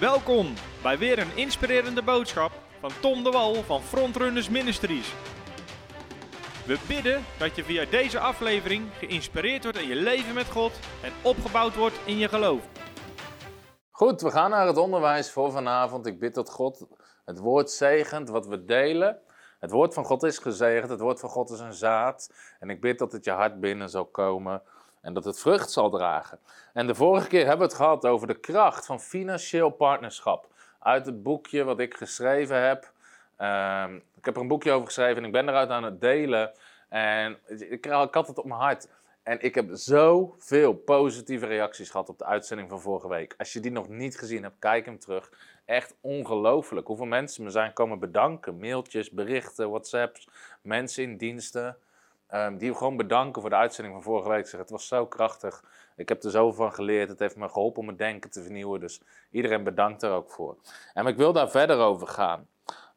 Welkom bij weer een inspirerende boodschap van Tom de Wal van Frontrunners Ministries. We bidden dat je via deze aflevering geïnspireerd wordt in je leven met God en opgebouwd wordt in je geloof. Goed, we gaan naar het onderwijs voor vanavond. Ik bid dat God het woord zegent wat we delen. Het woord van God is gezegend, het woord van God is een zaad. En ik bid dat het je hart binnen zal komen en dat het vrucht zal dragen. En de vorige keer hebben we het gehad over de kracht van financieel partnerschap. Uit het boekje wat ik geschreven heb. Ehm, ik heb er een boekje over geschreven en ik ben eruit aan het delen. En ik, ik had het op mijn hart. En ik heb zoveel positieve reacties gehad op de uitzending van vorige week. Als je die nog niet gezien hebt, kijk hem terug. Echt ongelooflijk hoeveel mensen me zijn komen bedanken. Mailtjes, berichten, WhatsApps, mensen in diensten. Um, die gewoon bedanken voor de uitzending van vorige week. Zeg, het was zo krachtig. Ik heb er zoveel van geleerd. Het heeft me geholpen om mijn denken te vernieuwen. Dus iedereen bedankt er ook voor. En ik wil daar verder over gaan.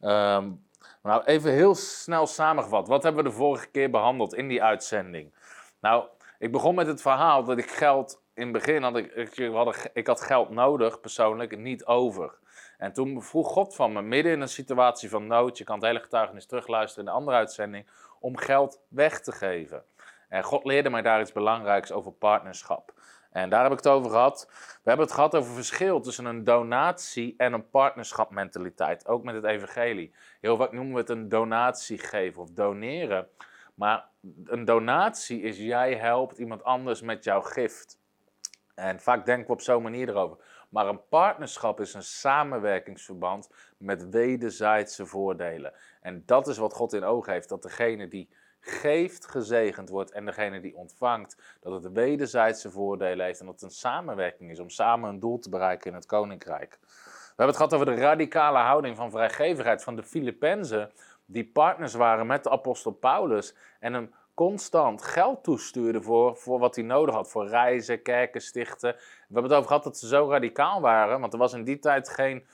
Um, nou, even heel snel samengevat. Wat hebben we de vorige keer behandeld in die uitzending? Nou, ik begon met het verhaal dat ik geld. In het begin had ik, ik, had, ik had geld nodig, persoonlijk, niet over. En toen vroeg God van me, midden in een situatie van nood, je kan het hele getuigenis terugluisteren in de andere uitzending, om geld weg te geven. En God leerde mij daar iets belangrijks over partnerschap. En daar heb ik het over gehad. We hebben het gehad over verschil tussen een donatie en een partnerschapmentaliteit. Ook met het evangelie. Heel vaak noemen we het een donatie geven of doneren. Maar een donatie is jij helpt iemand anders met jouw gift. En vaak denken we op zo'n manier erover. Maar een partnerschap is een samenwerkingsverband met wederzijdse voordelen. En dat is wat God in oog heeft: dat degene die geeft gezegend wordt en degene die ontvangt, dat het wederzijdse voordelen heeft en dat het een samenwerking is om samen een doel te bereiken in het koninkrijk. We hebben het gehad over de radicale houding van vrijgevigheid van de Filippenzen, die partners waren met de apostel Paulus en hem constant geld toestuurde voor, voor wat hij nodig had. Voor reizen, kerken stichten. We hebben het over gehad dat ze zo radicaal waren. Want er was in die tijd geen,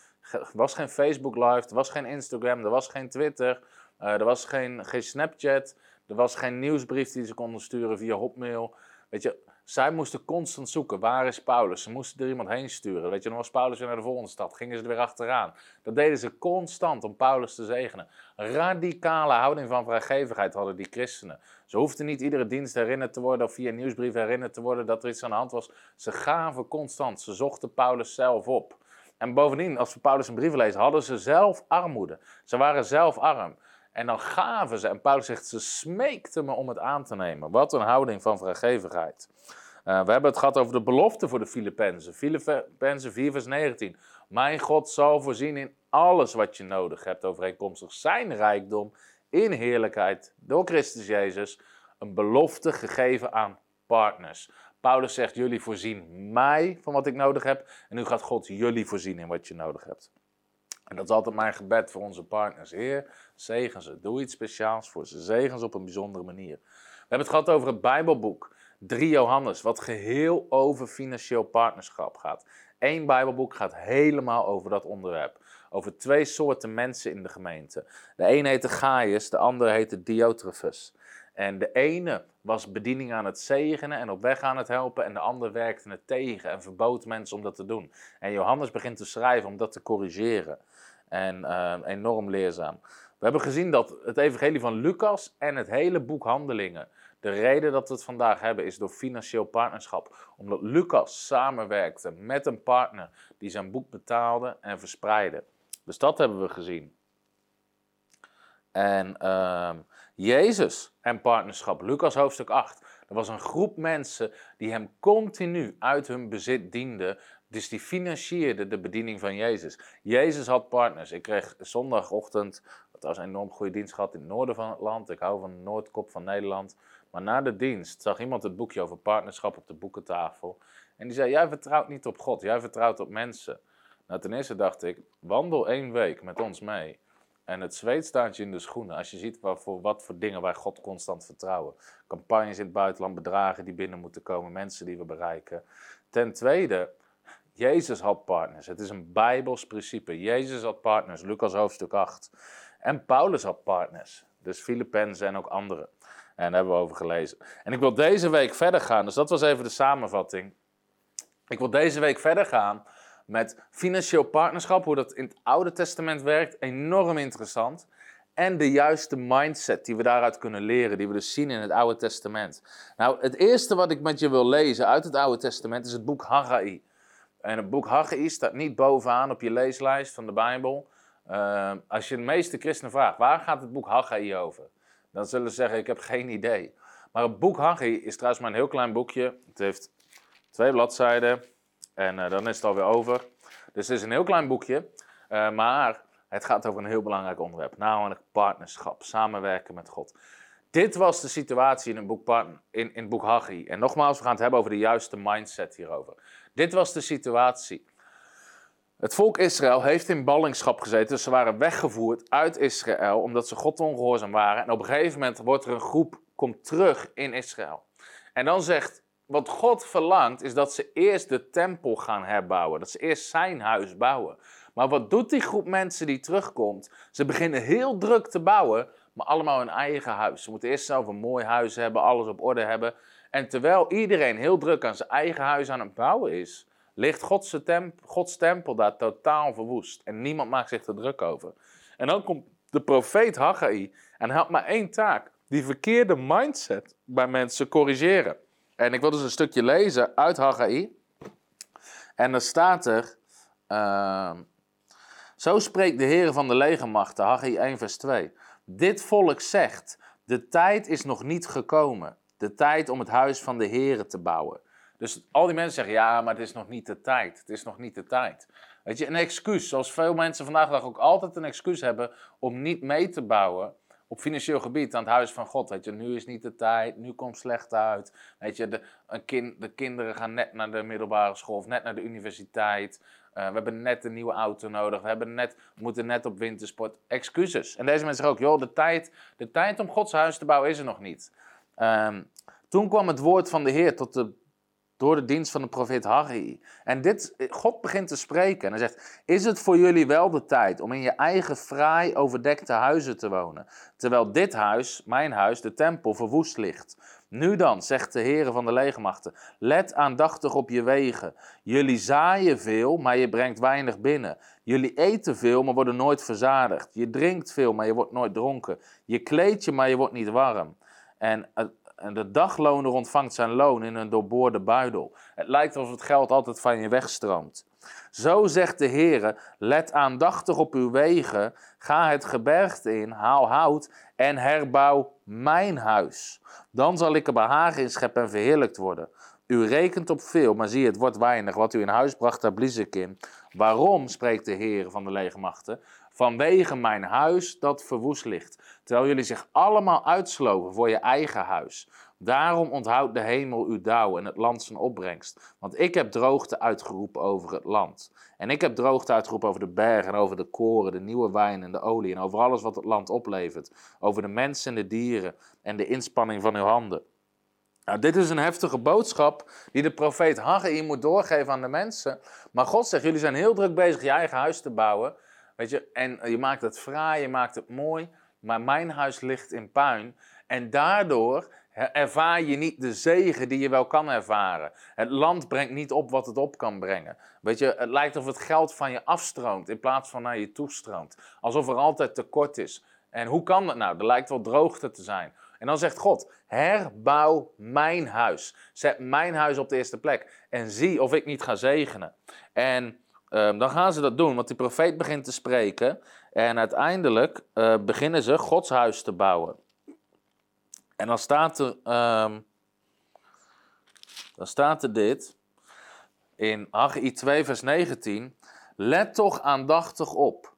was geen Facebook Live, er was geen Instagram, er was geen Twitter. Uh, er was geen, geen Snapchat. Er was geen nieuwsbrief die ze konden sturen via Hotmail. Weet je, zij moesten constant zoeken, waar is Paulus? Ze moesten er iemand heen sturen. Weet je, dan was Paulus weer naar de volgende stad, gingen ze er weer achteraan. Dat deden ze constant om Paulus te zegenen. Radicale houding van vrijgevigheid hadden die christenen. Ze hoefden niet iedere dienst herinnerd te worden of via nieuwsbrief herinnerd te worden dat er iets aan de hand was. Ze gaven constant, ze zochten Paulus zelf op. En bovendien, als we Paulus een brief lezen, hadden ze zelf armoede. Ze waren zelf arm. En dan gaven ze, en Paulus zegt, ze smeekten me om het aan te nemen. Wat een houding van vrijgevigheid. Uh, we hebben het gehad over de belofte voor de Filippenzen. Filippenzen 4 vers 19. Mijn God zal voorzien in alles wat je nodig hebt overeenkomstig zijn rijkdom in heerlijkheid door Christus Jezus. Een belofte gegeven aan partners. Paulus zegt, jullie voorzien mij van wat ik nodig heb. En nu gaat God jullie voorzien in wat je nodig hebt. En dat is altijd mijn gebed voor onze partners. Heer, zegen ze. Doe iets speciaals voor ze. Zegen ze op een bijzondere manier. We hebben het gehad over het Bijbelboek. 3 Johannes, wat geheel over financieel partnerschap gaat. Eén Bijbelboek gaat helemaal over dat onderwerp. Over twee soorten mensen in de gemeente. De ene heette Gaius, de andere heette Diotrephes. En de ene was bediening aan het zegenen en op weg aan het helpen, en de ander werkte het tegen en verbood mensen om dat te doen. En Johannes begint te schrijven om dat te corrigeren. En uh, enorm leerzaam. We hebben gezien dat het evangelie van Lucas en het hele boek Handelingen, de reden dat we het vandaag hebben, is door financieel partnerschap. Omdat Lucas samenwerkte met een partner die zijn boek betaalde en verspreidde. Dus dat hebben we gezien. En uh, Jezus en partnerschap, Lucas hoofdstuk 8. Er was een groep mensen die hem continu uit hun bezit dienden. Dus die financierde de bediening van Jezus. Jezus had partners. Ik kreeg zondagochtend, dat was een enorm goede dienst gehad in het noorden van het land. Ik hou van de Noordkop van Nederland. Maar na de dienst zag iemand het boekje over partnerschap op de boekentafel. En die zei, jij vertrouwt niet op God, jij vertrouwt op mensen. Nou, ten eerste dacht ik, wandel één week met ons mee. En het zweet staat je in de schoenen als je ziet wat voor, wat voor dingen wij God constant vertrouwen. Campagnes in het buitenland, bedragen die binnen moeten komen, mensen die we bereiken. Ten tweede, Jezus had partners. Het is een Bijbels principe. Jezus had partners, Lucas hoofdstuk 8. En Paulus had partners. Dus Filippenzen en ook anderen. En daar hebben we over gelezen. En ik wil deze week verder gaan. Dus dat was even de samenvatting. Ik wil deze week verder gaan met financieel partnerschap, hoe dat in het Oude Testament werkt, enorm interessant. En de juiste mindset die we daaruit kunnen leren, die we dus zien in het Oude Testament. Nou, het eerste wat ik met je wil lezen uit het Oude Testament is het boek Haggai. En het boek Haggai staat niet bovenaan op je leeslijst van de Bijbel. Uh, als je de meeste christenen vraagt, waar gaat het boek Haggai over? Dan zullen ze zeggen, ik heb geen idee. Maar het boek Haggai is trouwens maar een heel klein boekje. Het heeft twee bladzijden en uh, dan is het alweer over. Dus het is een heel klein boekje, uh, maar het gaat over een heel belangrijk onderwerp, namelijk partnerschap, samenwerken met God. Dit was de situatie in het boek, in, in boek Haggai. En nogmaals, we gaan het hebben over de juiste mindset hierover. Dit was de situatie. Het volk Israël heeft in ballingschap gezeten. Dus ze waren weggevoerd uit Israël omdat ze God ongehoorzaam waren. En op een gegeven moment wordt er een groep komt terug in Israël. En dan zegt, wat God verlangt is dat ze eerst de tempel gaan herbouwen. Dat ze eerst zijn huis bouwen. Maar wat doet die groep mensen die terugkomt? Ze beginnen heel druk te bouwen, maar allemaal hun eigen huis. Ze moeten eerst zelf een mooi huis hebben, alles op orde hebben. En terwijl iedereen heel druk aan zijn eigen huis aan het bouwen is, ligt Gods, tempel, Gods tempel daar totaal verwoest. En niemand maakt zich er druk over. En dan komt de profeet Haggai en hij had maar één taak. Die verkeerde mindset bij mensen corrigeren. En ik wil dus een stukje lezen uit Haggai. En dan staat er... Uh, zo spreekt de Heer van de legermachten, Haggai 1 vers 2. Dit volk zegt, de tijd is nog niet gekomen. De tijd om het huis van de Heer te bouwen. Dus al die mensen zeggen, ja, maar het is nog niet de tijd. Het is nog niet de tijd. Weet je, een excuus, zoals veel mensen vandaag de dag ook altijd een excuus hebben om niet mee te bouwen op financieel gebied aan het huis van God. Weet je, nu is niet de tijd, nu komt slecht uit. Weet je, de, een kind, de kinderen gaan net naar de middelbare school of net naar de universiteit. Uh, we hebben net een nieuwe auto nodig. We, hebben net, moeten net op wintersport. Excuses. En deze mensen zeggen ook, joh, de tijd, de tijd om Gods huis te bouwen is er nog niet. Um, toen kwam het woord van de Heer tot de door de dienst van de profeet Haggai. En dit, God begint te spreken en hij zegt, is het voor jullie wel de tijd om in je eigen fraai overdekte huizen te wonen, terwijl dit huis, mijn huis, de tempel, verwoest ligt? Nu dan, zegt de Heer van de legermachten, let aandachtig op je wegen. Jullie zaaien veel, maar je brengt weinig binnen. Jullie eten veel, maar worden nooit verzadigd. Je drinkt veel, maar je wordt nooit dronken. Je kleedt je, maar je wordt niet warm. En en de dagloner ontvangt zijn loon in een doorboorde buidel. Het lijkt alsof het geld altijd van je wegstroomt. Zo zegt de Heere, let aandachtig op uw wegen, ga het gebergte in, haal hout en herbouw mijn huis. Dan zal ik er behagen in scheppen en verheerlijkt worden. U rekent op veel, maar zie, het wordt weinig. Wat u in huis bracht, daar blies ik in. Waarom, spreekt de Heer van de legermachten? Vanwege mijn huis dat verwoest ligt. Terwijl jullie zich allemaal uitsloven voor je eigen huis. Daarom onthoudt de hemel uw dauw en het land zijn opbrengst. Want ik heb droogte uitgeroepen over het land. En ik heb droogte uitgeroepen over de bergen en over de koren, de nieuwe wijn en de olie. En over alles wat het land oplevert. Over de mensen en de dieren en de inspanning van uw handen. Nou, dit is een heftige boodschap die de profeet Haggai moet doorgeven aan de mensen. Maar God zegt, jullie zijn heel druk bezig je eigen huis te bouwen. Weet je, en je maakt het fraai, je maakt het mooi, maar mijn huis ligt in puin. En daardoor ervaar je niet de zegen die je wel kan ervaren. Het land brengt niet op wat het op kan brengen. Weet je, het lijkt of het geld van je afstroomt in plaats van naar je toestroomt. Alsof er altijd tekort is. En hoe kan dat nou? Er lijkt wel droogte te zijn. En dan zegt God: herbouw mijn huis. Zet mijn huis op de eerste plek. En zie of ik niet ga zegenen. En Ehm, dan gaan ze dat doen, want die profeet begint te spreken. En uiteindelijk uh, beginnen ze Gods huis te bouwen. En dan staat er, um, dan staat er dit in Haggai 2, vers 19. Let toch aandachtig op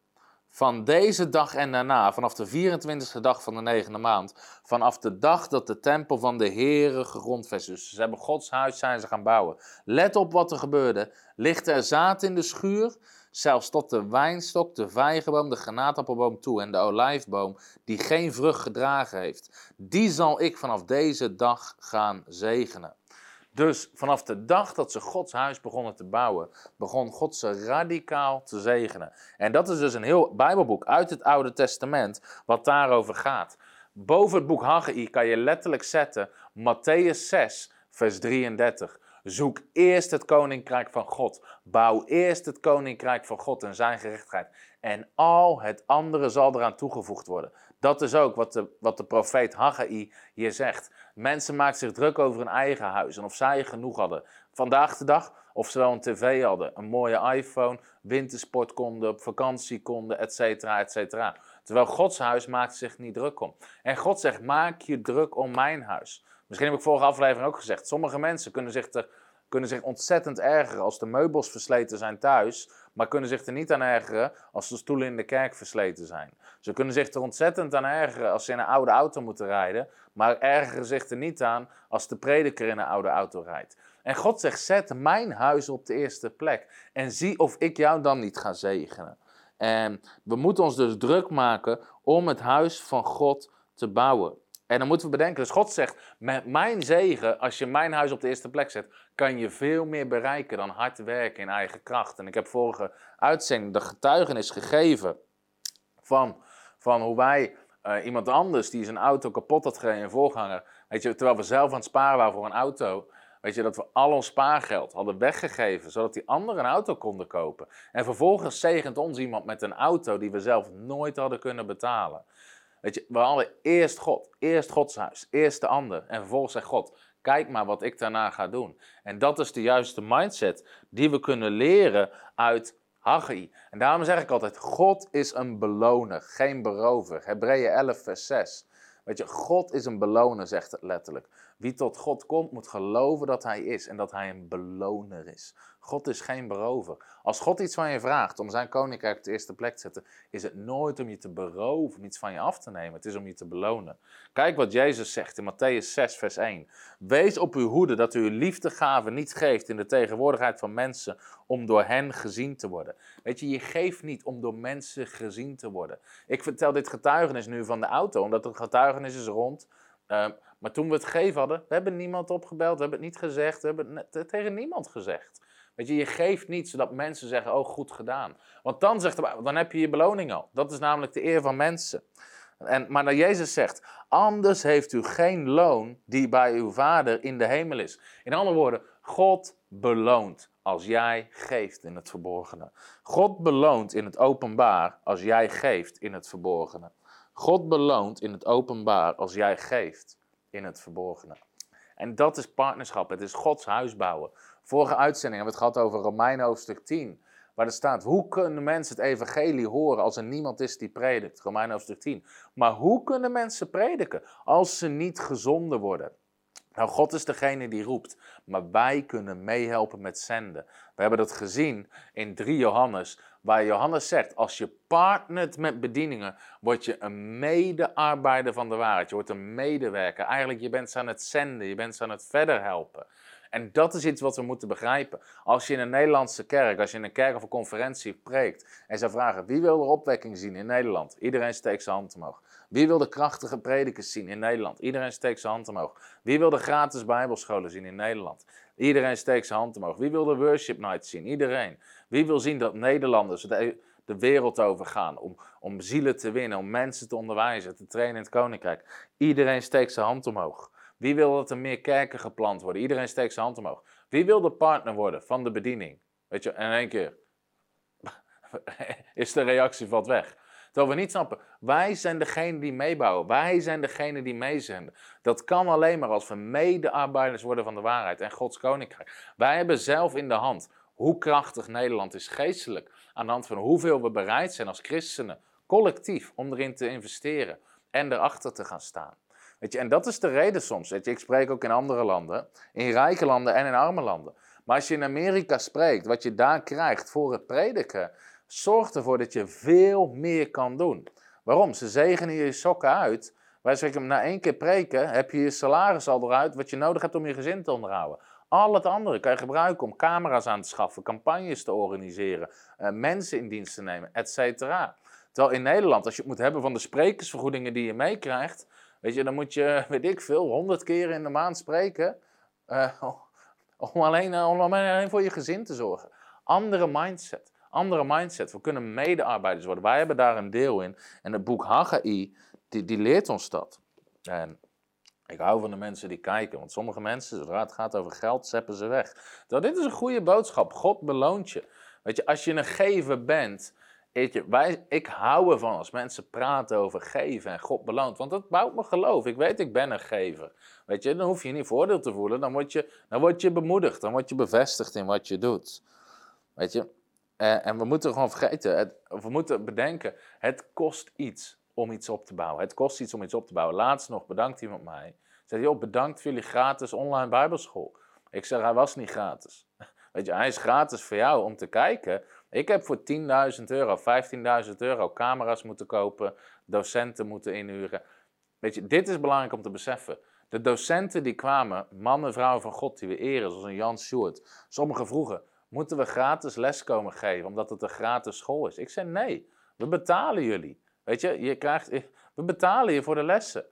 van deze dag en daarna, vanaf de 24e dag van de negende maand, vanaf de dag dat de tempel van de Heere gegrondvest is. Ze hebben Gods huis zijn ze gaan bouwen. Let op wat er gebeurde. Ligt er zaad in de schuur, zelfs tot de wijnstok, de vijgenboom, de granaatappelboom toe en de olijfboom, die geen vrucht gedragen heeft. Die zal ik vanaf deze dag gaan zegenen. Dus vanaf de dag dat ze Gods huis begonnen te bouwen, begon God ze radicaal te zegenen. En dat is dus een heel Bijbelboek uit het Oude Testament wat daarover gaat. Boven het boek Haggai kan je letterlijk zetten Matthäus 6, vers 33. Zoek eerst het koninkrijk van God. Bouw eerst het koninkrijk van God en zijn gerechtigheid. En al het andere zal eraan toegevoegd worden. Dat is ook wat de, wat de profeet Haggai hier zegt. Mensen maken zich druk over hun eigen huis en of zij genoeg hadden. Vandaag de dag, of ze wel een tv hadden, een mooie iPhone, wintersport konden, op vakantie konden, et cetera, et cetera. Terwijl Gods huis maakt zich niet druk om. En God zegt, maak je druk om mijn huis. Misschien heb ik vorige aflevering ook gezegd, sommige mensen kunnen zich, kunnen zich ontzettend ergeren als de meubels versleten zijn thuis, maar kunnen zich er niet aan ergeren als de stoelen in de kerk versleten zijn. Ze kunnen zich er ontzettend aan ergeren als ze in een oude auto moeten rijden, maar ergeren zich er niet aan als de prediker in een oude auto rijdt. En God zegt, zet mijn huis op de eerste plek en zie of ik jou dan niet ga zegenen. En we moeten ons dus druk maken om het huis van God te bouwen. En dan moeten we bedenken, dus God zegt, met mijn zegen, als je mijn huis op de eerste plek zet, kan je veel meer bereiken dan hard werken in eigen kracht. En ik heb vorige uitzending de getuigenis gegeven van, van hoe wij uh, iemand anders die zijn auto kapot had gereden, een voorganger, weet je, terwijl we zelf aan het sparen waren voor een auto, weet je, dat we al ons spaargeld hadden weggegeven, zodat die anderen een auto konden kopen. En vervolgens zegent ons iemand met een auto die we zelf nooit hadden kunnen betalen. Weet je, we hadden eerst God, eerst Gods huis, eerst de ander. En vervolgens zegt God, kijk maar wat ik daarna ga doen. En dat is de juiste mindset die we kunnen leren uit Haggai. En daarom zeg ik altijd, God is een beloner, geen berover. Hebreeën 11 vers 6. Weet je, God is een beloner, zegt het letterlijk. Wie tot God komt, moet geloven dat Hij is en dat Hij een beloner is. God is geen berover. Als God iets van je vraagt om zijn koninkrijk op de eerste plek te zetten, is het nooit om je te beroven, iets van je af te nemen. Het is om je te belonen. Kijk wat Jezus zegt in Matthäus 6, vers 1. Wees op uw hoede dat u uw liefdegaven niet geeft in de tegenwoordigheid van mensen om door hen gezien te worden. Weet je, je geeft niet om door mensen gezien te worden. Ik vertel dit getuigenis nu van de auto, omdat het getuigenis is rond. Uh, maar toen we het gegeven hadden, we hebben niemand opgebeld, we hebben het niet gezegd, we hebben het tegen niemand gezegd. Weet je, je geeft niet zodat mensen zeggen, oh goed gedaan. Want dan, zegt de, dan heb je je beloning al. Dat is namelijk de eer van mensen. En, maar dat Jezus zegt, anders heeft u geen loon die bij uw Vader in de hemel is. In andere woorden, God beloont als jij geeft in het verborgene. God beloont in het openbaar als jij geeft in het verborgene. God beloont in het openbaar als jij geeft in het verborgene. En dat is partnerschap. Het is Gods huis bouwen. Vorige uitzending hebben we het gehad over Romeinen hoofdstuk 10. Waar er staat, hoe kunnen mensen het evangelie horen als er niemand is die predikt? Romeinen hoofdstuk 10. Maar hoe kunnen mensen prediken als ze niet gezonden worden? Nou, God is degene die roept, maar wij kunnen meehelpen met zenden. We hebben dat gezien in 3 Johannes, waar Johannes zegt, als je partnert met bedieningen, word je een medearbeider van de waarheid. Je wordt een medewerker. Eigenlijk, je bent ze aan het zenden, je bent ze aan het verder helpen. En dat is iets wat we moeten begrijpen. Als je in een Nederlandse kerk, als je in een kerk of een conferentie preekt en ze vragen wie wil er opwekking zien in Nederland? Iedereen steekt zijn hand omhoog. Wie wil de krachtige predikers zien in Nederland? Iedereen steekt zijn hand omhoog. Wie wil de gratis bijbelscholen zien in Nederland? Iedereen steekt zijn hand omhoog. Wie wil de worship night zien? Iedereen. Wie wil zien dat Nederlanders de, de wereld overgaan om, om zielen te winnen, om mensen te onderwijzen, te trainen in het koninkrijk? Iedereen steekt zijn hand omhoog. Wie wil dat er meer kerken geplant worden? Iedereen steekt zijn hand omhoog. Wie wil de partner worden van de bediening? Weet je, in één keer is de reactie valt weg. Terwijl we niet snappen, wij zijn degene die meebouwen. Wij zijn degene die meezenden. Dat kan alleen maar als we medearbeiders worden van de waarheid en Gods koninkrijk. Wij hebben zelf in de hand hoe krachtig Nederland is geestelijk. Aan de hand van hoeveel we bereid zijn als christenen, collectief, om erin te investeren en erachter te gaan staan. Weet je, en dat is de reden soms. Weet je, ik spreek ook in andere landen, in rijke landen en in arme landen. Maar als je in Amerika spreekt, wat je daar krijgt voor het prediken, zorgt ervoor dat je veel meer kan doen. Waarom? Ze zegenen je sokken uit. Wij zeggen, na één keer preken heb je je salaris al eruit wat je nodig hebt om je gezin te onderhouden. Al het andere kan je gebruiken om camera's aan te schaffen, campagnes te organiseren, uh, mensen in dienst te nemen, et cetera. Terwijl in Nederland, als je het moet hebben van de sprekersvergoedingen die je meekrijgt, weet je, dan moet je, weet ik veel, honderd keer in de maand spreken. Uh, om, alleen, om alleen voor je gezin te zorgen. Andere mindset andere mindset. We kunnen medearbeiders worden. Wij hebben daar een deel in. En het boek Haggai, die, die leert ons dat. En Ik hou van de mensen die kijken, want sommige mensen, zodra het gaat over geld, zeppen ze weg. Terwijl dit is een goede boodschap. God beloont je. Weet je, als je een gever bent, weet je, wij, ik hou ervan als mensen praten over geven en God beloont. Want dat bouwt me geloof. Ik weet, ik ben een gever. Weet je, dan hoef je niet voordeel te voelen. Dan word je, dan word je bemoedigd. Dan word je bevestigd in wat je doet. Weet je, en, en we moeten gewoon vergeten, we moeten bedenken, het kost iets om iets op te bouwen. Het kost iets om iets op te bouwen. Laatst nog bedankt iemand mij. Zei, joh, bedankt voor jullie gratis online bijbelschool. Ik zeg, hij was niet gratis. Weet je, hij is gratis voor jou om te kijken. Ik heb voor 10.000 euro, 15.000 euro camera's moeten kopen, docenten moeten inhuren. Weet je, dit is belangrijk om te beseffen. De docenten die kwamen, mannen en vrouwen van God die we eren, zoals een Jan Sjoerd. Sommigen vroegen, moeten we gratis les komen geven omdat het een gratis school is? Ik zei, nee, we betalen jullie. Weet je, je krijgt, we betalen je voor de lessen.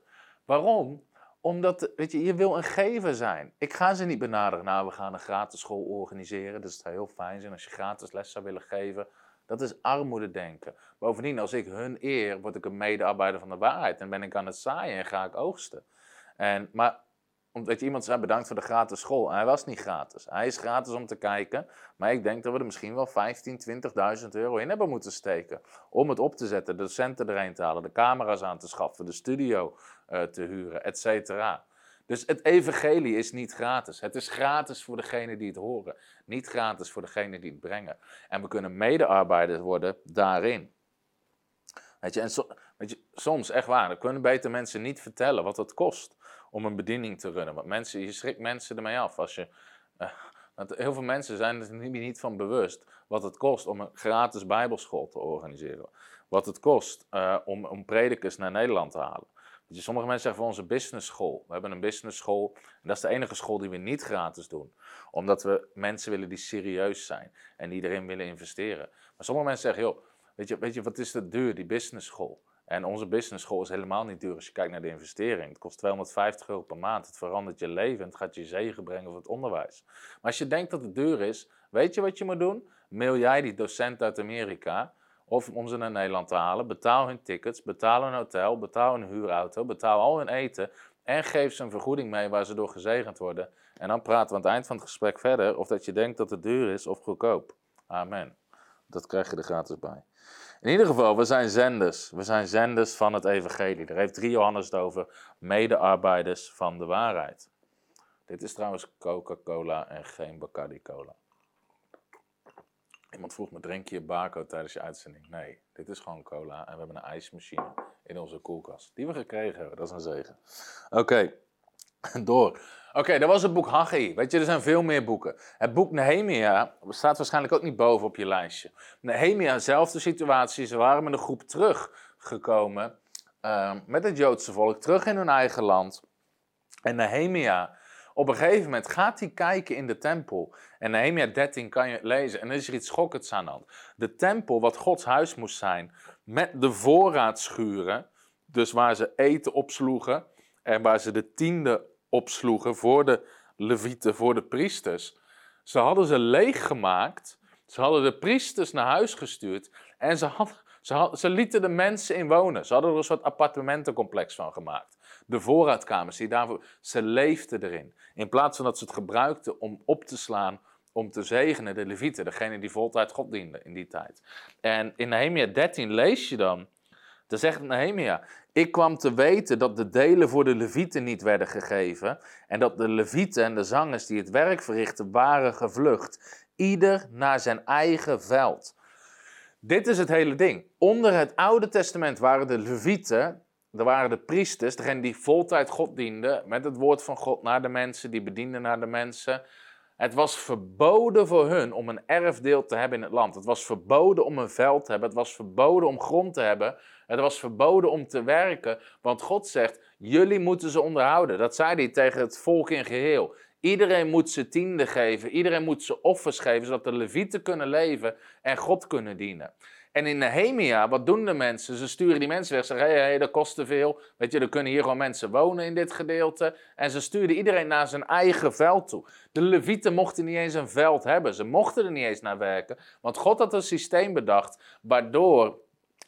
Waarom? Omdat, weet je, je wil een gever zijn. Ik ga ze niet benaderen. Nou, we gaan een gratis school organiseren. Het zou heel fijn zijn als je gratis les zou willen geven. Dat is armoede denken. Bovendien, als ik hun eer, word ik een medearbeider van de waarheid. En ben ik aan het zaaien en ga ik oogsten. En, maar omdat iemand zei bedankt voor de gratis school. En hij was niet gratis. Hij is gratis om te kijken. Maar ik denk dat we er misschien wel 15, 20.000 euro in hebben moeten steken. Om het op te zetten, de docenten erheen te halen, de camera's aan te schaffen, de studio uh, te huren, et cetera. Dus het evangelie is niet gratis. Het is gratis voor degene die het horen. Niet gratis voor degene die het brengen. En we kunnen medearbeiders worden daarin. Weet je, en weet je, soms, echt waar, dan kunnen beter mensen niet vertellen wat het kost om een bediening te runnen. Want mensen, je schrikt mensen ermee af. Als je, uh, heel veel mensen zijn er niet van bewust wat het kost om een gratis bijbelschool te organiseren. Wat het kost uh, om, om predikers naar Nederland te halen. je, sommige mensen zeggen van onze business school. We hebben een business school en dat is de enige school die we niet gratis doen. Omdat we mensen willen die serieus zijn en die erin willen investeren. Maar sommige mensen zeggen, joh, weet je, weet je wat is het duur, die business school? En onze business school is helemaal niet duur als je kijkt naar de investering. Het kost 250 euro per maand. Het verandert je leven en het gaat je zegen brengen voor het onderwijs. Maar als je denkt dat het duur is, weet je wat je moet doen? Mail jij die docent uit Amerika of om ze naar Nederland te halen. Betaal hun tickets, betaal hun hotel, betaal hun huurauto, betaal al hun eten. En geef ze een vergoeding mee waar ze door gezegend worden. En dan praten we aan het eind van het gesprek verder of dat je denkt dat het duur is of goedkoop. Amen. Dat krijg je er gratis bij. In ieder geval, we zijn zenders. We zijn zenders van het evangelie. Daar heeft 3 Johannes het over, medearbeiders van de waarheid. Dit is trouwens Coca-Cola en geen Bacardi-Cola. Iemand vroeg me, drink je Baco tijdens je uitzending? Nee, dit is gewoon cola en we hebben een ijsmachine in onze koelkast. Die we gekregen hebben, dat is een zegen. Oké, door. Oké, dat was het boek Haggai. Weet je, er zijn veel meer boeken. Het boek Nehemia staat waarschijnlijk ook niet boven op je lijstje. Nehemia, zelfde situatie. Ze waren met een groep teruggekomen uh, met het Joodse volk, terug in hun eigen land. En Nehemia, op een gegeven moment gaat hij kijken in de tempel. En Nehemia 13 kan je lezen. En er is er iets schokkends aan de hand. De tempel, wat Gods huis moest zijn, met de voorraadschuren, dus waar ze eten opsloegen en waar ze de tiende opsloegen voor de levieten, voor de priesters. Ze hadden ze leeggemaakt. Ze hadden de priesters naar huis gestuurd. En ze, had, ze lieten de mensen in wonen. Ze hadden er een soort appartementencomplex van gemaakt. De voorraadkamers, die daarvoor, ze leefden erin. In plaats van dat ze het gebruikten om op te slaan, om te zegenen, de levieten, degene die voltijd God dienden in die tijd. En in Nehemia 13 lees je dan, dan zegt Nehemia, ik kwam te weten dat de delen voor de levieten niet werden gegeven en dat de levieten en de zangers die het werk verrichten waren gevlucht, ieder naar zijn eigen veld. Dit is het hele ding. Onder het Oude Testament waren de levieten, er waren de priesters, degene die voltijd God dienden met het woord van God naar de mensen, die bedienden naar de mensen. Het was verboden voor hun om een erfdeel te hebben in het land. Het was verboden om een veld te hebben. Het was verboden om grond te hebben. Het was verboden om te werken. Want God zegt: jullie moeten ze onderhouden. Dat zei hij tegen het volk in geheel. Iedereen moet ze tiende geven. Iedereen moet ze offers geven, zodat de levieten kunnen leven en God kunnen dienen. En in Nehemia, wat doen de mensen? Ze sturen die mensen weg. Ze zeggen, hé, hey, dat kost te veel. Weet je, er kunnen hier gewoon mensen wonen in dit gedeelte. En ze stuurden iedereen naar zijn eigen veld toe. De levieten mochten niet eens een veld hebben. Ze mochten er niet eens naar werken. Want God had een systeem bedacht, waardoor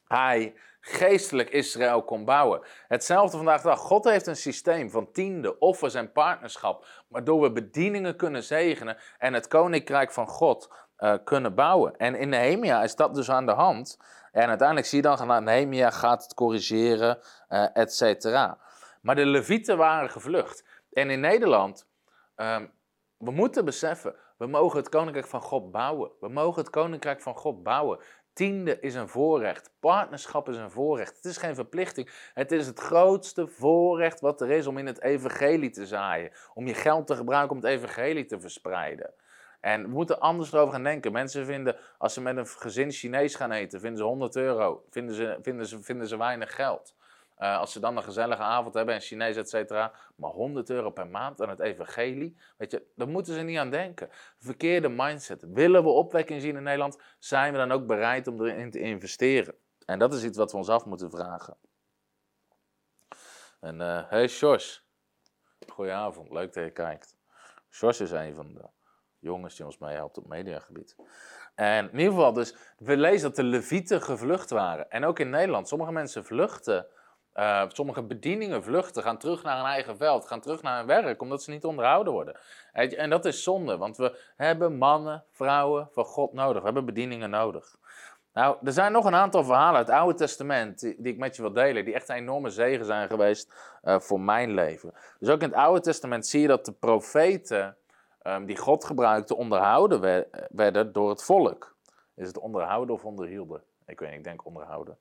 hij geestelijk Israël kon bouwen. Hetzelfde vandaag de dag. God heeft een systeem van tiende, offers en partnerschap, waardoor we bedieningen kunnen zegenen en het koninkrijk van God uh, kunnen bouwen. En in Nehemia is dat dus aan de hand. En uiteindelijk zie je dan, dat Nehemia gaat het corrigeren, uh, et cetera. Maar de Levieten waren gevlucht. En in Nederland, um, we moeten beseffen, we mogen het koninkrijk van God bouwen. We mogen het koninkrijk van God bouwen. Tiende is een voorrecht. Partnerschap is een voorrecht. Het is geen verplichting. Het is het grootste voorrecht wat er is om in het evangelie te zaaien. Om je geld te gebruiken om het evangelie te verspreiden. En we moeten anders erover gaan denken. Mensen vinden, als ze met een gezin Chinees gaan eten, vinden ze 100 euro. Vinden ze, vinden ze, vinden ze weinig geld. Uh, als ze dan een gezellige avond hebben en Chinees, et cetera, maar 100 euro per maand aan het evangelie, weet je, daar moeten ze niet aan denken. Verkeerde mindset. Willen we opwekking zien in Nederland, zijn we dan ook bereid om erin te investeren? En dat is iets wat we ons af moeten vragen. En uh, hey Sjors, goedenavond, leuk dat je kijkt. Sjors is een van de jongens die ons mee helpt op mediagebied. En in ieder geval, dus we lezen dat de Levieten gevlucht waren. En ook in Nederland, sommige mensen vluchten uh, sommige bedieningen vluchten, gaan terug naar hun eigen veld, gaan terug naar hun werk, omdat ze niet onderhouden worden. En dat is zonde, want we hebben mannen, vrouwen van God nodig. We hebben bedieningen nodig. Nou, er zijn nog een aantal verhalen uit het Oude Testament die, ik met je wil delen, die echt een enorme zegen zijn geweest uh, voor mijn leven. Dus ook in het Oude Testament zie je dat de profeten um, die God gebruikte onderhouden werden door het volk. Is het onderhouden of onderhielden? Ik weet niet, ik denk onderhouden.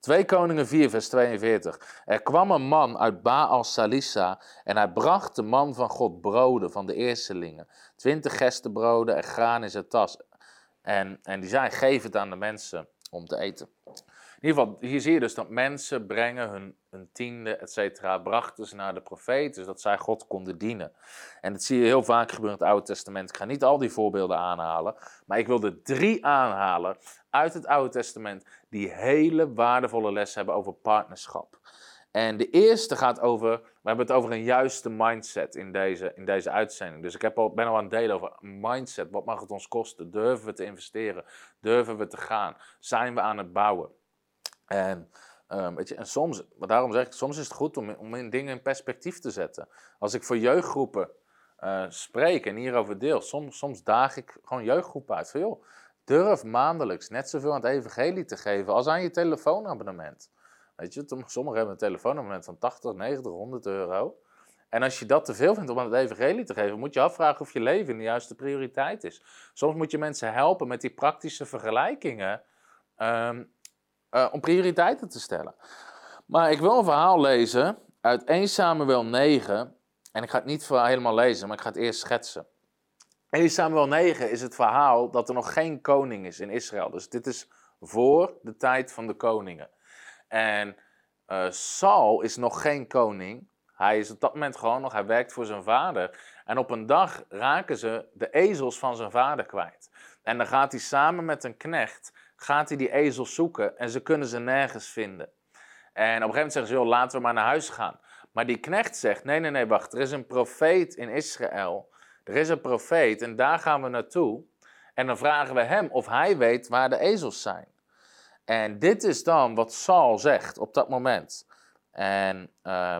2 Koningen 4, vers 42. Er kwam een man uit Baal Salissa en hij bracht de man van God broden van de eerstelingen. Twintig gestenbroden en graan in zijn tas. En, en die zei, geef het aan de mensen om te eten. In ieder geval, hier zie je dus dat mensen brengen hun, hun tiende, et cetera, brachten ze naar de profeet, dus dat zij God konden dienen. En dat zie je heel vaak gebeuren in het Oude Testament. Ik ga niet al die voorbeelden aanhalen, maar ik wil er drie aanhalen uit het Oude Testament die hele waardevolle les hebben over partnerschap. En de eerste gaat over, we hebben het over een juiste mindset in deze, in deze uitzending. Dus ik heb al, ben al aan het delen over mindset. Wat mag het ons kosten? Durven we te investeren? Durven we te gaan? Zijn we aan het bouwen? En, um, weet je, en soms, maar daarom zeg ik, soms is het goed om, om in dingen in perspectief te zetten. Als ik voor jeugdgroepen uh, spreek en hierover deel, soms, soms daag ik gewoon jeugdgroepen uit. Van joh, durf maandelijks net zoveel aan het evangelie te geven als aan je telefoonabonnement. Weet je, sommigen hebben een telefoonabonnement van 80, 90, 100 euro. En als je dat te veel vindt om aan het evangelie te geven, moet je afvragen of je leven de juiste prioriteit is. Soms moet je mensen helpen met die praktische vergelijkingen. Um, uh, om prioriteiten te stellen. Maar ik wil een verhaal lezen uit 1 Samuel 9. En ik ga het niet helemaal lezen, maar ik ga het eerst schetsen. 1 Samuel 9 is het verhaal dat er nog geen koning is in Israël. Dus dit is voor de tijd van de koningen. En uh, Saul is nog geen koning. Hij is op dat moment gewoon nog, hij werkt voor zijn vader. En op een dag raken ze de ezels van zijn vader kwijt. En dan gaat hij samen met een knecht gaat hij die ezels zoeken en ze kunnen ze nergens vinden. En op een gegeven moment zeggen ze, joh, laten we maar naar huis gaan. Maar die knecht zegt, nee, nee, nee, wacht, er is een profeet in Israël. Er is een profeet en daar gaan we naartoe. En dan vragen we hem of hij weet waar de ezels zijn. En dit is dan wat Saul zegt op dat moment. En uh,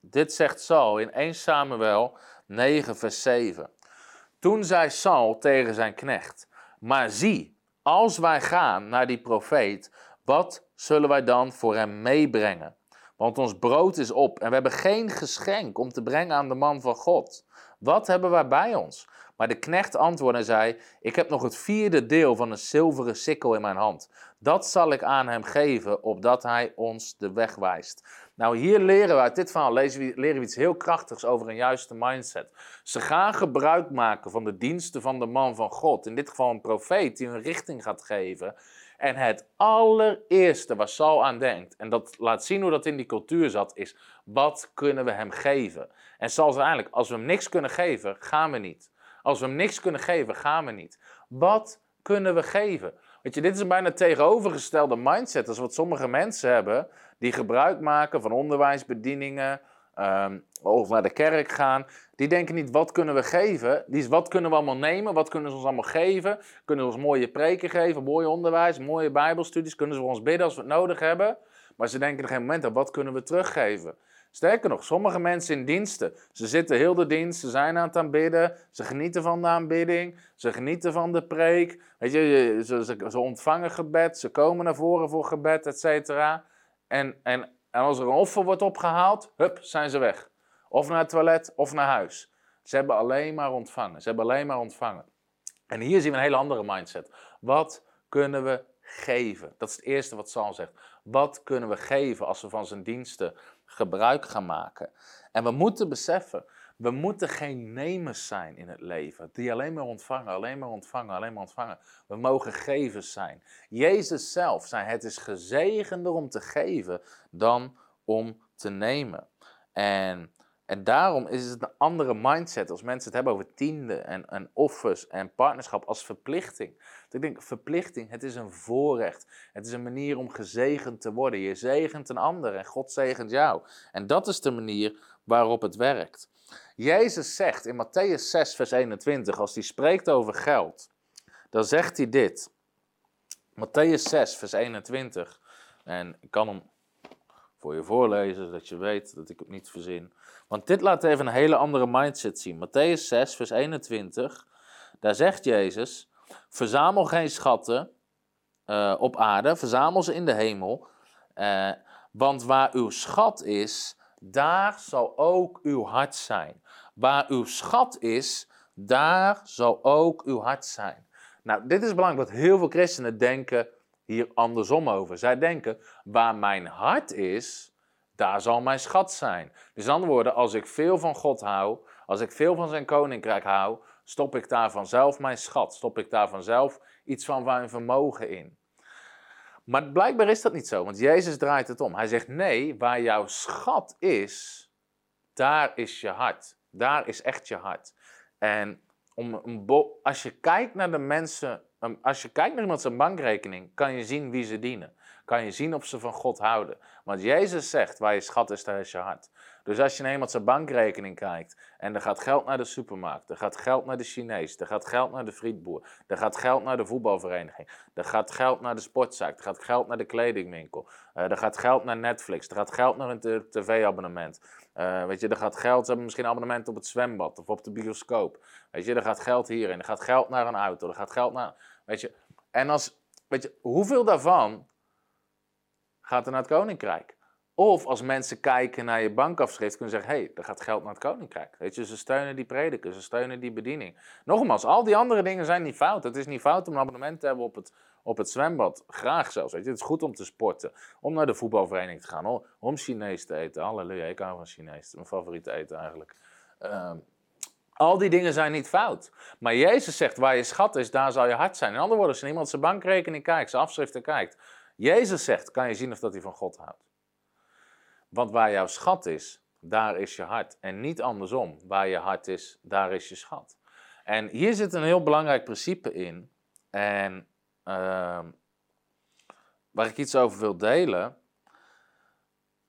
dit zegt Saul in 1 Samuel 9, vers 7. Toen zei Saul tegen zijn knecht: Maar zie, als wij gaan naar die profeet, wat zullen wij dan voor hem meebrengen? Want ons brood is op en we hebben geen geschenk om te brengen aan de man van God. Wat hebben wij bij ons? Maar de knecht antwoordde en zei: Ik heb nog het vierde deel van een zilveren sikkel in mijn hand. Dat zal ik aan hem geven, opdat hij ons de weg wijst. Nou, hier leren we uit dit verhaal lezen we, leren we iets heel krachtigs over een juiste mindset. Ze gaan gebruik maken van de diensten van de man van God, in dit geval een profeet die een richting gaat geven. En het allereerste waar Saul aan denkt, en dat laat zien hoe dat in die cultuur zat, is wat kunnen we hem geven? En Saul zei eigenlijk, als we hem niks kunnen geven, gaan we niet. Als we hem niks kunnen geven, gaan we niet. Wat kunnen we geven? Weet je, dit is een bijna tegenovergestelde mindset als wat sommige mensen hebben die gebruik maken van onderwijsbedieningen um, of naar de kerk gaan. Die denken niet wat kunnen we geven, die is wat kunnen we allemaal nemen, wat kunnen ze ons allemaal geven. Kunnen ze ons mooie preken geven, mooi onderwijs, mooie bijbelstudies, kunnen ze voor ons bidden als we het nodig hebben. Maar ze denken op geen moment aan wat kunnen we teruggeven. Sterker nog, sommige mensen in diensten, ze zitten heel de dienst, ze zijn aan het aanbidden, ze genieten van de aanbidding, ze genieten van de preek. Weet je, ze, ontvangen gebed, ze komen naar voren voor gebed, et cetera. En, en, en als er een offer wordt opgehaald, hup, zijn ze weg. Of naar het toilet, of naar huis. Ze hebben alleen maar ontvangen. Ze hebben alleen maar ontvangen. En hier zien we een hele andere mindset. Wat kunnen we geven? Dat is het eerste wat Saul zegt. Wat kunnen we geven als we van zijn diensten gebruik gaan maken? En we moeten beseffen, we moeten geen nemers zijn in het leven, die alleen maar ontvangen, alleen maar ontvangen, alleen maar ontvangen. We mogen gevers zijn. Jezus zelf zei: Het is gezegender om te geven dan om te nemen. En en daarom is het een andere mindset als mensen het hebben over tiende en, en offers en partnerschap als verplichting. ik denk, verplichting, het is een voorrecht. Het is een manier om gezegend te worden. Je zegent een ander en God zegent jou. En dat is de manier waarop het werkt. Jezus zegt in Matthäus 6, vers 21, als hij spreekt over geld, dan zegt hij dit. Matthäus 6, vers 21. En ik kan hem voor je voorlezen, zodat je weet dat ik het niet verzin. Want dit laat even een hele andere mindset zien. Matthäus 6, vers 21. Daar zegt Jezus: Verzamel geen schatten uh, op aarde, verzamel ze in de hemel. Uh, want waar uw schat is, daar zal ook uw hart zijn. Waar uw schat is, daar zal ook uw hart zijn. Nou, dit is belangrijk, want heel veel christenen denken hier andersom over. Zij denken, waar mijn hart is, daar zal mijn schat zijn. Dus in andere woorden, als ik veel van God hou, als ik veel van zijn koninkrijk hou, stop ik daar vanzelf mijn schat, stop ik daar vanzelf iets van mijn vermogen in. Maar blijkbaar is dat niet zo, want Jezus draait het om. Hij zegt: nee, waar jouw schat is, daar is je hart. Daar is echt je hart. En om, als je kijkt naar de mensen, als je kijkt naar iemand zijn bankrekening, kan je zien wie ze dienen. Kan je zien of ze van God houden. Want Jezus zegt, waar je schat is, daar is je hart. Dus als je naar iemand zijn bankrekening kijkt en er gaat geld naar de supermarkt, er gaat geld naar de Chinees, er gaat geld naar de frietboer, er gaat geld naar de voetbalvereniging, er gaat geld naar de sportzaak, er gaat geld naar de kledingwinkel, uh, er gaat geld naar Netflix, er gaat geld naar een tv-abonnement. Uh, weet je, er gaat geld, ze hebben misschien een abonnement op het zwembad of op de bioscoop. Weet je, er gaat geld hierin, er gaat geld naar een auto, er gaat geld naar, weet je. En als, weet je, hoeveel daarvan gaat er naar het koninkrijk? Of als mensen kijken naar je bankafschrift, kunnen ze zeggen: hé, hey, er gaat geld naar het koninkrijk. Weet je, ze steunen die prediker, ze steunen die bediening. Nogmaals, al die andere dingen zijn niet fout. Het is niet fout om een abonnement te hebben op het, op het zwembad. Graag zelfs. Weet je. Het is goed om te sporten, om naar de voetbalvereniging te gaan, om Chinees te eten. Halleluja, ik hou van Chinees. Mijn favoriete eten eigenlijk. Uh, al die dingen zijn niet fout. Maar Jezus zegt: waar je schat is, daar zal je hart zijn. In andere woorden, als iemand zijn bankrekening kijkt, zijn afschriften kijkt. Jezus zegt: kan je zien of dat hij van God houdt. Want waar jouw schat is, daar is je hart. En niet andersom. Waar je hart is, daar is je schat. En hier zit een heel belangrijk principe in. En uh, waar ik iets over wil delen.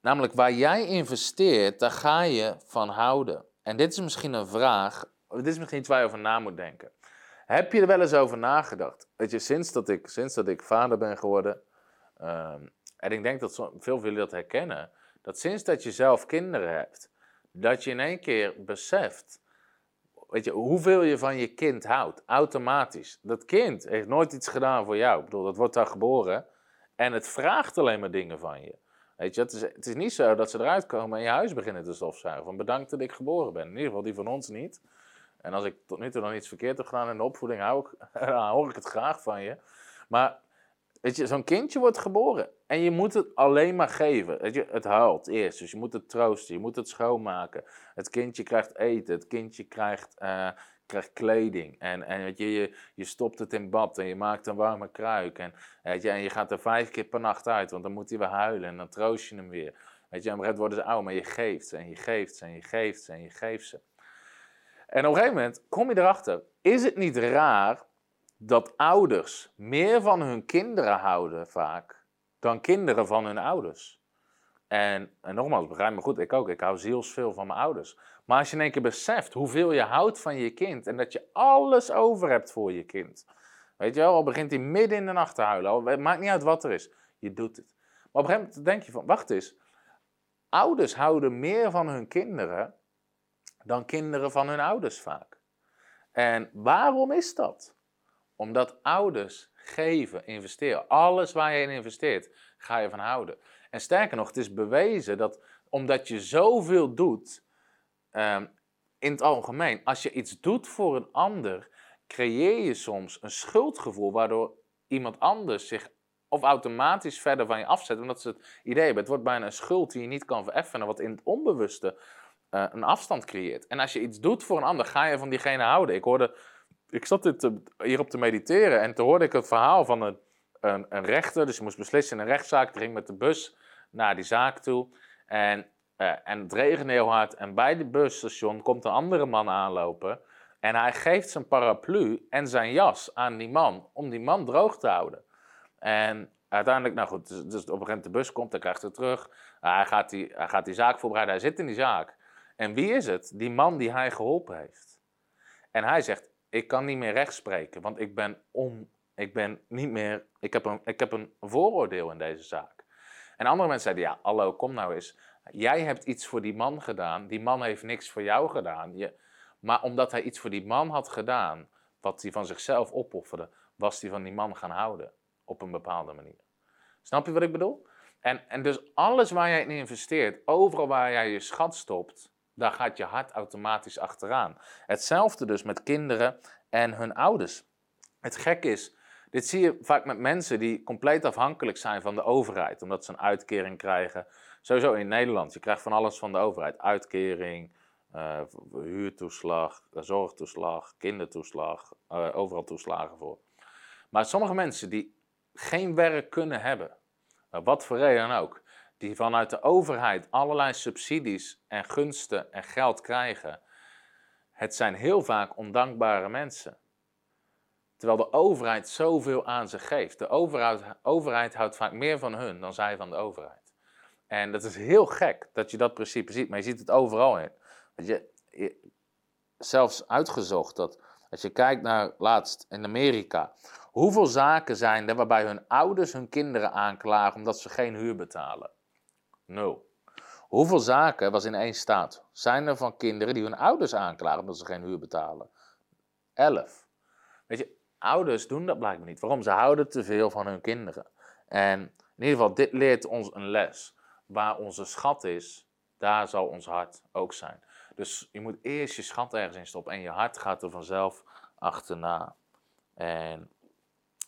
Namelijk waar jij investeert, daar ga je van houden. En dit is misschien een vraag. Dit is misschien iets waar je over na moet denken. Heb je er wel eens over nagedacht? Weet je, sinds dat ik, sinds dat ik vader ben geworden. Uh, en ik denk dat veel van jullie dat herkennen dat sinds dat je zelf kinderen hebt, dat je in één keer beseft, weet je, hoeveel je van je kind houdt, automatisch. Dat kind heeft nooit iets gedaan voor jou. Ik bedoel, dat wordt daar geboren en het vraagt alleen maar dingen van je. Weet je, het is, het is niet zo dat ze eruit komen en je huis beginnen te stofzuigen. Van bedankt dat ik geboren ben. In ieder geval die van ons niet. En als ik tot nu toe nog iets verkeerd heb gedaan in de opvoeding, hou ik, hoor ik het graag van je. Maar Weet je, zo'n kindje wordt geboren en je moet het alleen maar geven. Weet je, het huilt eerst, dus je moet het troosten, je moet het schoonmaken. Het kindje krijgt eten, het kindje krijgt, uh, krijgt kleding. En, en weet je, je, je stopt het in bad en je maakt een warme kruik. En, je, en je gaat er vijf keer per nacht uit, want dan moet hij weer huilen en dan troost je hem weer. Weet je, en op worden ze oud, maar je geeft ze en je geeft ze en je geeft ze en je geeft ze. En op een gegeven moment kom je erachter, is het niet raar dat ouders meer van hun kinderen houden vaak dan kinderen van hun ouders. En, en nogmaals, begrijp me goed, ik ook. Ik hou zielsveel van mijn ouders. Maar als je in één keer beseft hoeveel je houdt van je kind en dat je alles over hebt voor je kind. Weet je wel, al begint hij midden in de nacht te huilen, al, het maakt niet uit wat er is. Je doet het. Maar op een gegeven moment denk je van, wacht eens. Ouders houden meer van hun kinderen dan kinderen van hun ouders vaak. En waarom is dat? Omdat ouders geven, investeren. Alles waar je in investeert, ga je van houden. En sterker nog, het is bewezen dat omdat je zoveel doet, ehm, in het algemeen, als je iets doet voor een ander, creëer je soms een schuldgevoel waardoor iemand anders zich of automatisch verder van je afzet. Omdat ze het idee hebben, het wordt bijna een schuld die je niet kan vereffenen, wat in het onbewuste uh, een afstand creëert. En als je iets doet voor een ander, ga je van diegene houden. Ik hoorde, ik zat dit hierop te mediteren en toen hoorde ik het verhaal van een, een, rechter, dus je moest beslissen in een rechtszaak, die ging met de bus naar die zaak toe. En, uh, en het regende heel hard. En bij het busstation komt een andere man aanlopen. En hij geeft zijn paraplu en zijn jas aan die man, om die man droog te houden. En uiteindelijk, nou goed, dus, dus op een gegeven moment de bus komt, hij krijgt het terug. hij, gaat die, hij gaat die zaak voorbereiden, hij zit in die zaak. En wie is het? Die man die hij geholpen heeft. En hij zegt, ik kan niet meer rechtspreken, want ik ben om, ik ben niet meer, ik heb een, ik heb een vooroordeel in deze zaak. En andere mensen zeiden, ja, hallo, kom nou eens. Jij hebt iets voor die man gedaan, die man heeft niks voor jou gedaan. Je, maar omdat hij iets voor die man had gedaan, wat hij van zichzelf opofferde, was hij van die man gaan houden. Op een bepaalde manier. Snap je wat ik bedoel? En, en dus alles waar jij in investeert, overal waar jij je schat stopt, daar gaat je hart automatisch achteraan. Hetzelfde dus met kinderen en hun ouders. Het gek is, dit zie je vaak met mensen die compleet afhankelijk zijn van de overheid, omdat ze een uitkering krijgen. Sowieso in Nederland, je krijgt van alles van de overheid. Uitkering, uh, huurtoeslag, zorgtoeslag, kindertoeslag, uh, overal toeslagen voor. Maar sommige mensen die geen werk kunnen hebben, wat voor reden dan ook, die vanuit de overheid allerlei subsidies en gunsten en geld krijgen, het zijn heel vaak ondankbare mensen. Terwijl de overheid zoveel aan ze geeft. De overheid, overheid houdt vaak meer van hun dan zij van de overheid. En dat is heel gek dat je dat principe ziet, maar je ziet het overal in. Je, je, zelfs uitgezocht dat als je kijkt naar laatst in Amerika, hoeveel zaken zijn er waarbij hun ouders hun kinderen aanklagen omdat ze geen huur betalen? Nul. Hoeveel zaken, was in één staat, zijn er van kinderen die hun ouders aanklagen omdat ze geen huur betalen? Elf. Weet je, ouders doen dat blijkbaar niet. Waarom? Ze houden te veel van hun kinderen. En in ieder geval, dit leert ons een les. Waar onze schat is, daar zal ons hart ook zijn. Dus je moet eerst je schat ergens in stoppen en je hart gaat er vanzelf achterna. En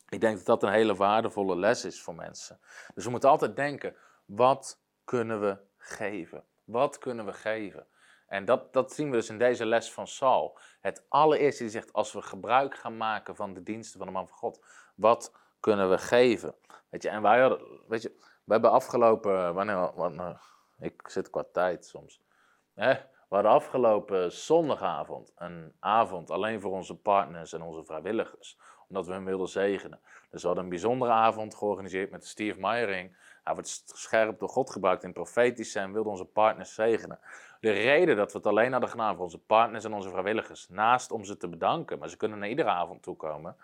ik denk dat dat een hele waardevolle les is voor mensen. Dus we moeten altijd denken, wat kunnen we geven? Wat kunnen we geven? En dat, dat zien we dus in deze les van Saul. Het allereerste die zegt, als we gebruik gaan maken van de diensten van de man van God, wat kunnen we geven? Weet je, en wij hadden, weet je, we hebben afgelopen, wanneer, wanneer ik zit qua tijd soms. We hadden afgelopen zondagavond een avond alleen voor onze partners en onze vrijwilligers. Omdat we hen wilden zegenen. Dus we hadden een bijzondere avond georganiseerd met Steve Meiering. Hij wordt scherp door God gebruikt in profetische en wilde onze partners zegenen. De reden dat we het alleen hadden gedaan voor onze partners en onze vrijwilligers, naast om ze te bedanken, maar ze kunnen naar iedere avond toekomen,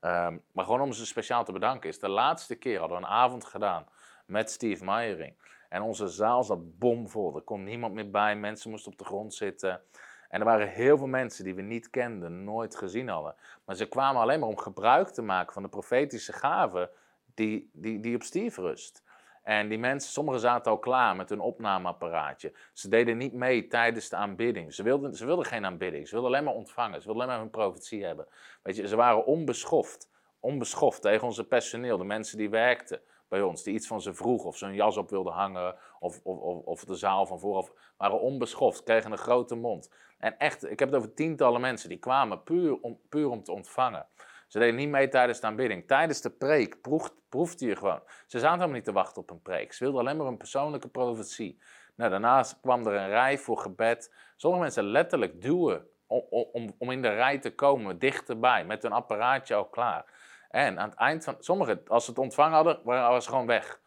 um, maar gewoon om ze speciaal te bedanken, is de laatste keer hadden we een avond gedaan met Steve Meiering. En onze zaal zat bomvol. Er kon niemand meer bij. Mensen moesten op de grond zitten. En er waren heel veel mensen die we niet kenden, nooit gezien hadden. Maar ze kwamen alleen maar om gebruik te maken van de profetische gaven die, die, die op Steve rust. En die mensen, sommigen zaten al klaar met hun opnameapparaatje. Ze deden niet mee tijdens de aanbidding. Ze wilden, ze wilden geen aanbidding. Ze wilden alleen maar ontvangen. Ze wilden alleen maar hun profetie hebben. Weet je, ze waren onbeschoft. Onbeschoft tegen onze personeel, de mensen die werkten bij ons, die iets van ze vroegen, of ze jas op wilden hangen, of, of, of, of de zaal van vooraf, waren onbeschoft, kregen een grote mond. En echt, ik heb het over tientallen mensen, die kwamen puur om, puur om te ontvangen. Ze deden niet mee tijdens de aanbidding. Tijdens de preek proefde je gewoon. Ze zaten helemaal niet te wachten op een preek. Ze wilden alleen maar een persoonlijke profetie. Nou, daarnaast kwam er een rij voor gebed. Sommige mensen letterlijk duwen om, om, om in de rij te komen, dichterbij, met hun apparaatje al klaar. En aan het eind van, sommigen, als ze het ontvangen hadden, waren ze gewoon weg.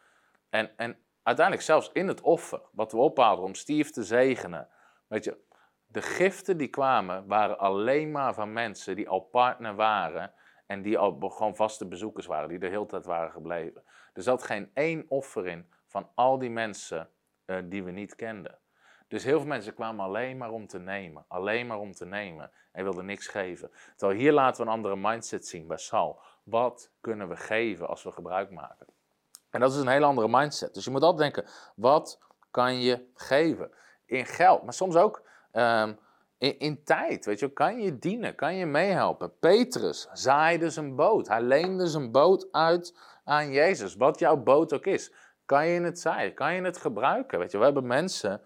En, en uiteindelijk zelfs in het offer, wat we ophaalden om Steve te zegenen. Weet je, de giften die kwamen, waren alleen maar van mensen die al partner waren. En die al gewoon vaste bezoekers waren, die de hele tijd waren gebleven. Er zat geen één offer in van al die mensen eh, die we niet kenden. Dus heel veel mensen kwamen alleen maar om te nemen. Alleen maar om te nemen. En wilden niks geven. Terwijl hier laten we een andere mindset zien bij Sal. Wat kunnen we geven als we gebruik maken? En dat is een hele andere mindset. Dus je moet altijd denken, wat kan je geven? In geld, maar soms ook ehm, in, in, tijd. Weet je, kan je dienen? Kan je meehelpen? Petrus zaaide zijn boot. Hij leende zijn boot uit aan Jezus. Wat jouw boot ook is. Kan je het zaaien? Kan je het gebruiken? Weet je, we hebben mensen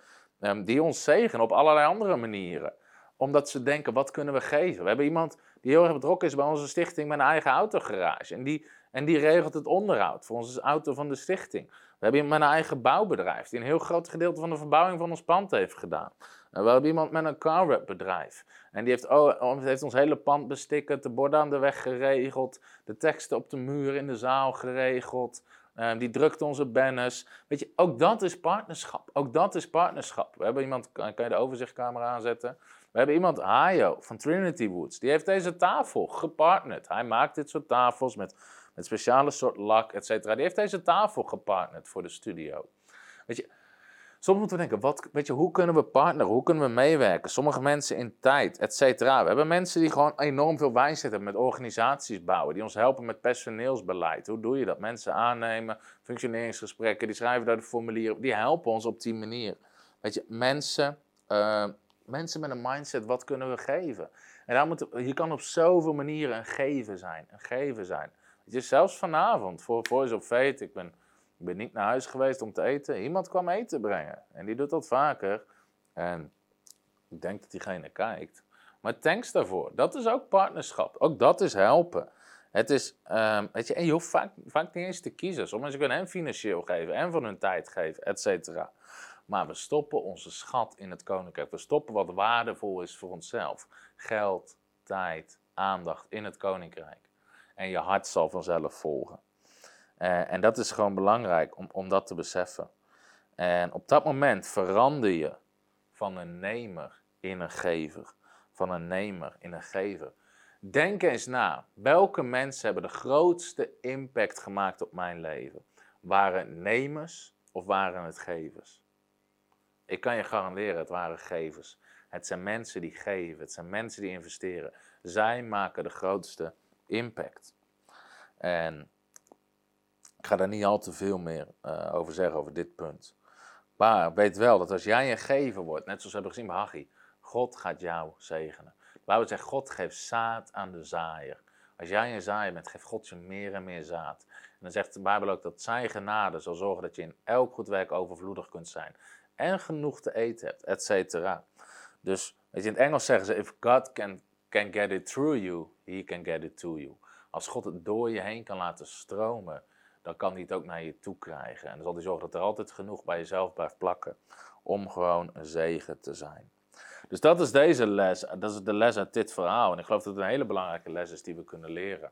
die ons zegenen op allerlei andere manieren. Omdat ze denken, wat kunnen we geven? We hebben iemand die heel erg betrokken is bij onze stichting met een eigen autogarage. En die, en die regelt het onderhoud voor onze auto van de stichting. We hebben iemand met een eigen bouwbedrijf die een heel groot gedeelte van de verbouwing van ons pand heeft gedaan. We hebben iemand met een car bedrijf. En die heeft, heeft ons hele pand bestikkerd, de borden aan de weg geregeld, de teksten op de muur in de zaal geregeld. Um, die drukt onze banners. Weet je, ook dat is partnerschap. Ook dat is partnerschap. We hebben iemand, kan, je de overzichtcamera aanzetten? We hebben iemand, Hayo van Trinity Woods, die heeft deze tafel gepartnerd. Hij maakt dit soort tafels met, met speciale soort lak, et cetera. Die heeft deze tafel gepartnerd voor de studio. Weet je, Soms moeten we denken, wat, weet je, hoe kunnen we partneren? Hoe kunnen we meewerken? Sommige mensen in tijd, et cetera. We hebben mensen die gewoon enorm veel wijsheid hebben met organisaties bouwen. Die ons helpen met personeelsbeleid. Hoe doe je dat? Mensen aannemen, functioneringsgesprekken, die schrijven daar de formulieren. Die helpen ons op die manier. Weet je, mensen, uh, mensen met een mindset, wat kunnen we geven? En daar moet, je kan op zoveel manieren een geven zijn. Een geven zijn. Je, zelfs vanavond, voor Voice of Fate, ik ben ik ben niet naar huis geweest om te eten. Iemand kwam eten brengen. En die doet dat vaker. En ik denk dat diegene kijkt. Maar thanks daarvoor. Dat is ook partnerschap. Ook dat is helpen. Het is, um, weet je, en je hoeft vaak, niet eens te kiezen. Soms mensen kunnen hem financieel geven en van hun tijd geven, et cetera. Maar we stoppen onze schat in het koninkrijk. We stoppen wat waardevol is voor onszelf. Geld, tijd, aandacht in het koninkrijk. En je hart zal vanzelf volgen. Uh, en dat is gewoon belangrijk om, om dat te beseffen. En op dat moment verander je van een nemer in een gever. Van een nemer in een gever. Denk eens na, welke mensen hebben de grootste impact gemaakt op mijn leven? Waren het nemers of waren het gevers? Ik kan je garanderen, het waren gevers. Het zijn mensen die geven, het zijn mensen die investeren. Zij maken de grootste impact. En ik ga daar niet al te veel meer uh, over zeggen, over dit punt. Maar weet wel dat als jij een gever wordt, net zoals we hebben gezien bij Haggai, God gaat jou zegenen. Waar we zeggen, God geeft zaad aan de zaaier. Als jij een zaaier bent, geeft God je meer en meer zaad. En dan zegt de Bijbel ook dat zijn genade zal zorgen dat je in elk goed werk overvloedig kunt zijn. En genoeg te eten hebt, et cetera. Dus weet je, in het Engels zeggen ze, if God can, can get it through you, he can get it to you. Als God het door je heen kan laten stromen, dan kan hij het ook naar je toe krijgen. En dan zal hij zorgen dat er altijd genoeg bij jezelf blijft plakken om gewoon een zegen te zijn. Dus dat is deze les, dat is de les uit dit verhaal. En ik geloof dat het een hele belangrijke les is die we kunnen leren.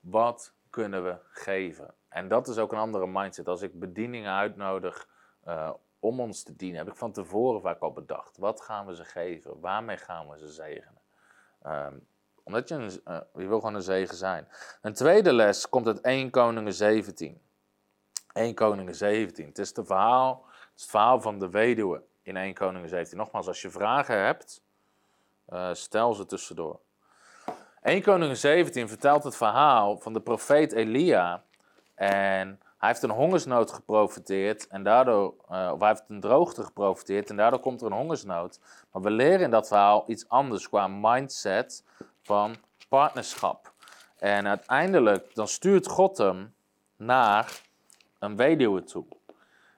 Wat kunnen we geven? En dat is ook een andere mindset. Als ik bedieningen uitnodig uh, om ons te dienen, heb ik van tevoren vaak al bedacht. Wat gaan we ze geven? Waarmee gaan we ze zegenen? Um, omdat je, uh, je wil gewoon een zegen zijn. Een tweede les komt uit 1 Koningen 17. 1 Koningen 17. Het is, het, verhaal, het, verhaal van de weduwe in 1 Koningen 17. Nogmaals, als je vragen hebt, uh, stel ze tussendoor. 1 Koningen 17 vertelt het verhaal van de profeet Elia. En hij heeft een hongersnood geprofiteerd en daardoor, uh, of hij heeft een droogte geprofiteerd en daardoor komt er een hongersnood. Maar we leren in dat verhaal iets anders qua mindset van partnerschap. En uiteindelijk dan stuurt God hem naar een weduwe toe.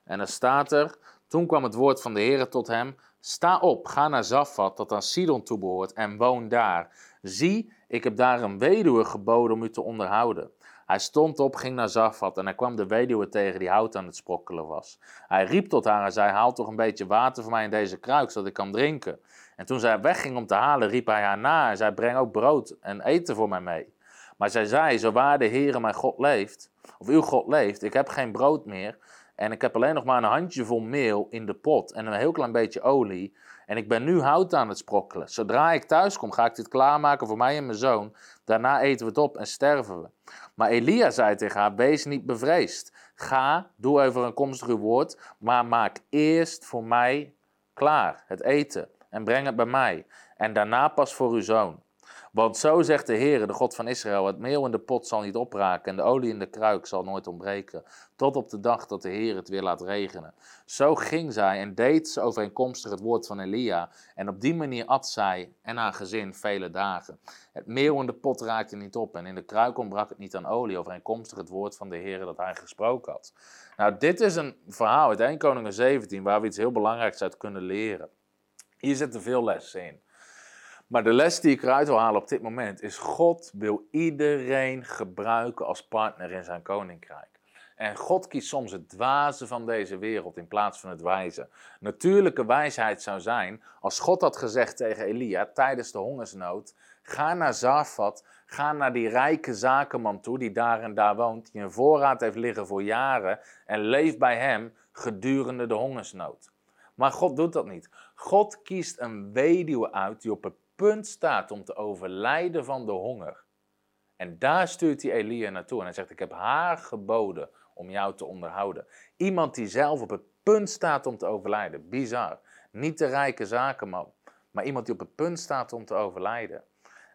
En dan staat er, toen kwam het woord van de Heer tot hem, sta op, ga naar Zafat, dat aan Sidon toebehoort, en woon daar. Zie, ik heb daar een weduwe geboden om u te onderhouden. Hij stond op, ging naar Zafat en hij kwam de weduwe tegen die hout aan het sprokkelen was. Hij riep tot haar en zei, haal toch een beetje water voor mij in deze kruik, zodat ik kan drinken. En toen zij wegging om te halen, riep hij haar na en zei, breng ook brood en eten voor mij mee. Maar zij zei, zo waar de Heere mijn God leeft, of uw God leeft, ik heb geen brood meer en ik heb alleen nog maar een handjevol meel in de pot en een heel klein beetje olie. En ik ben nu hout aan het sprokkelen. Zodra ik thuis kom, ga ik dit klaarmaken voor mij en mijn zoon. Daarna eten we het op en sterven we. Maar Elia zei tegen haar: Wees niet bevreesd. Ga, doe overeenkomstig uw woord, maar maak eerst voor mij klaar het eten en breng het bij mij. En daarna pas voor uw zoon. Want zo zegt de Heer, de God van Israël: het meel in de pot zal niet opraken en de olie in de kruik zal nooit ontbreken, tot op de dag dat de Heer het weer laat regenen. Zo ging zij en deed ze overeenkomstig het woord van Elia, en op die manier at zij en haar gezin vele dagen. Het meel in de pot raakte niet op en in de kruik ontbrak het niet aan olie, overeenkomstig het woord van de Heer dat hij gesproken had. Nou, dit is een verhaal uit 1 Koningen 17 waar we iets heel belangrijks uit kunnen leren. Hier zitten veel lessen in. Maar de les die ik eruit wil halen op dit moment is: God wil iedereen gebruiken als partner in zijn koninkrijk. En God kiest soms het dwaze van deze wereld in plaats van het wijze. Natuurlijke wijsheid zou zijn als God had gezegd tegen Elia tijdens de hongersnood: Ga naar Zarfat, ga naar die rijke zakenman toe die daar en daar woont, die een voorraad heeft liggen voor jaren en leef bij hem gedurende de hongersnood. Maar God doet dat niet. God kiest een weduwe uit die op het punt staat om te overlijden van de honger. En daar stuurt hij Elia naartoe en hij zegt: Ik heb haar geboden om jou te onderhouden. Iemand die zelf op het punt staat om te overlijden. Bizar. Niet de rijke zakenman, maar iemand die op het punt staat om te overlijden.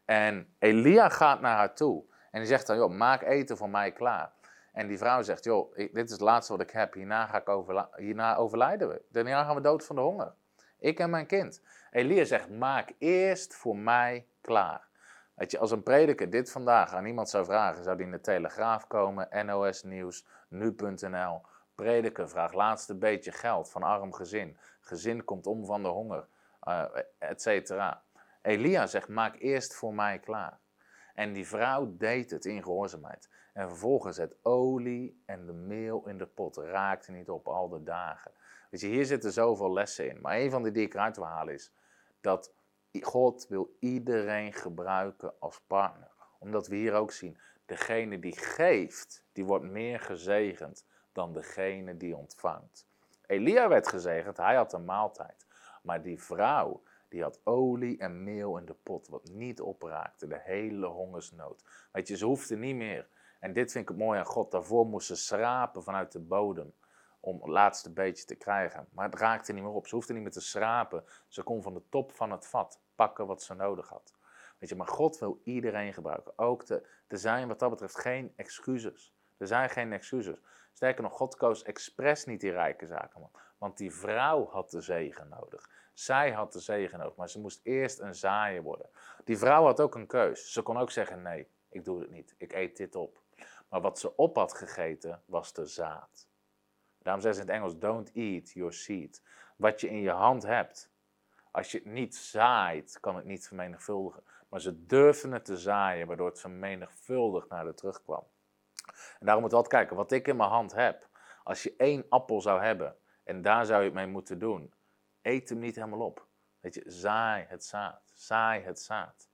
En Elia gaat naar haar toe en die zegt dan: Joh, maak eten voor mij klaar. En die vrouw zegt: Joh, dit is het laatste wat ik heb. Hierna, ga ik hierna overlijden we. Daarna gaan we dood van de honger. Ik en mijn kind. Elia zegt, maak eerst voor mij klaar. Weet je, als een prediker dit vandaag aan iemand zou vragen, zou die in de Telegraaf komen, NOS Nieuws, Nu.nl. Prediker vraagt laatste beetje geld van arm gezin. Gezin komt om van de honger, uh, et cetera. Elia zegt, maak eerst voor mij klaar. En die vrouw deed het in gehoorzaamheid. En vervolgens het olie en de meel in de pot raakte niet op al de dagen. Je, hier zitten zoveel lessen in. Maar een van die die ik eruit wil halen is dat God wil iedereen gebruiken als partner. Omdat we hier ook zien, degene die geeft, die wordt meer gezegend dan degene die ontvangt. Elia werd gezegend, hij had een maaltijd. Maar die vrouw, die had olie en meel in de pot, wat niet opraakte, de hele hongersnood. Weet je, ze hoefde niet meer. En dit vind ik het mooi aan God, daarvoor moest ze schrapen vanuit de bodem om het laatste beetje te krijgen. Maar het raakte niet meer op. Ze hoefde niet meer te schrapen. Ze kon van de top van het vat pakken wat ze nodig had. Weet je, maar God wil iedereen gebruiken. Ook de, er zijn wat dat betreft geen excuses. Er zijn geen excuses. Sterker nog, God koos expres niet die rijke zakenman. Want die vrouw had de zegen nodig. Zij had de zegen nodig, maar ze moest eerst een zaaier worden. Die vrouw had ook een keus. Ze kon ook zeggen: nee, ik doe het niet. Ik eet dit op. Maar wat ze op had gegeten was de zaad. Daarom zeggen ze in het Engels: don't eat your seed. Wat je in je hand hebt, als je het niet zaait, kan het niet vermenigvuldigen. Maar ze durfden het te zaaien, waardoor het vermenigvuldigd naar de terugkwam. En daarom moet je altijd kijken, wat ik in mijn hand heb. Als je één appel zou hebben en daar zou je het mee moeten doen, eet hem niet helemaal op. Weet je, zaai het zaad. Zaai het zaad.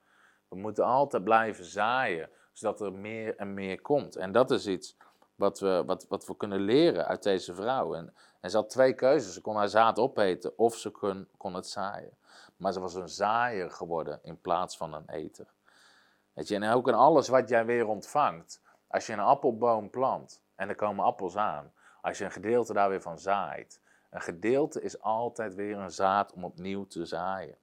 We moeten altijd blijven zaaien, zodat er meer en meer komt. En dat is iets wat we, wat, wat we kunnen leren uit deze vrouw. En, en ze had twee keuzes. Ze kon haar zaad opeten of ze kon, kon het zaaien. Maar ze was een zaaier geworden in plaats van een eter. Weet je, en ook in alles wat jij weer ontvangt. Als je een appelboom plant en er komen appels aan. Als je een gedeelte daar weer van zaait. Een gedeelte is altijd weer een zaad om opnieuw te zaaien.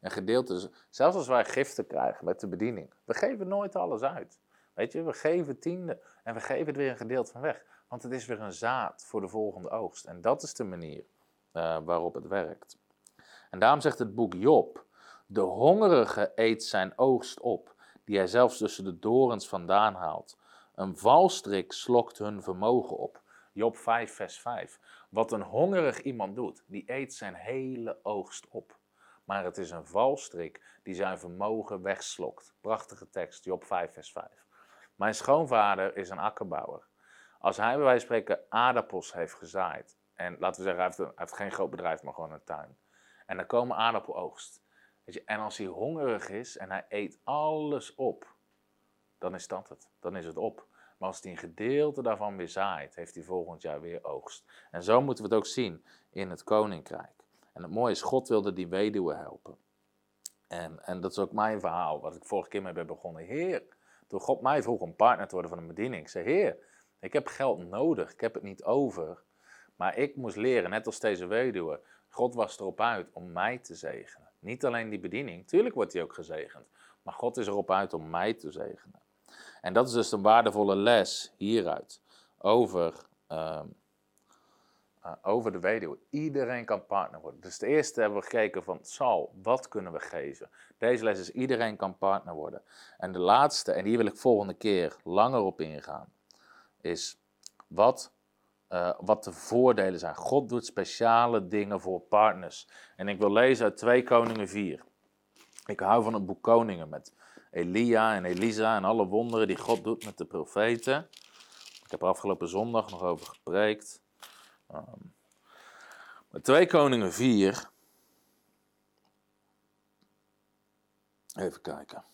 Een gedeelte, zelfs als wij giften krijgen met de bediening. We geven nooit alles uit. Weet je, we geven tiende en we geven er weer een gedeelte van weg. Want het is weer een zaad voor de volgende oogst. En dat is de manier uh, waarop het werkt. En daarom zegt het boek Job: De hongerige eet zijn oogst op, die hij zelfs tussen de dorens vandaan haalt. Een valstrik slokt hun vermogen op. Job 5, vers 5. Wat een hongerig iemand doet, die eet zijn hele oogst op. Maar het is een valstrik die zijn vermogen wegslokt. Prachtige tekst, Job 5, vers 5. Mijn schoonvader is een akkerbouwer. Als hij bij wijze van spreken aardappels heeft gezaaid, en laten we zeggen, hij heeft, hij geen groot bedrijf, maar gewoon een tuin. En dan komen aardappeloogst. Je, en als hij hongerig is en hij eet alles op, dan is dat het. Dan is het op. Maar als hij een gedeelte daarvan weer zaait, heeft hij volgend jaar weer oogst. En zo moeten we het ook zien in het koninkrijk. En het mooie is, God wilde die weduwe helpen. En, en dat is ook mijn verhaal, wat ik vorige keer mee ben begonnen. Heer, toen God mij vroeg om partner te worden van een bediening, ik zei, Heer, ik heb geld nodig, ik heb het niet over. Maar ik moest leren, net als deze weduwe, God was erop uit om mij te zegenen. Niet alleen die bediening, tuurlijk wordt hij ook gezegend. Maar God is erop uit om mij te zegenen. En dat is dus een waardevolle les hieruit. Over, ehm, eh, over de weduwe. Iedereen kan partner worden. Dus de eerste hebben we gekeken van Sal, wat kunnen we geven? Deze les is iedereen kan partner worden. En de laatste, en hier wil ik volgende keer langer op ingaan, is wat, uh, wat de voordelen zijn. God doet speciale dingen voor partners. En ik wil lezen uit 2 Koningen 4. Ik hou van het boek Koningen met Elia en Elisa en alle wonderen die God doet met de profeten. Ik heb er afgelopen zondag nog over gepreekt. Um, 2 Koningen 4. Even kijken.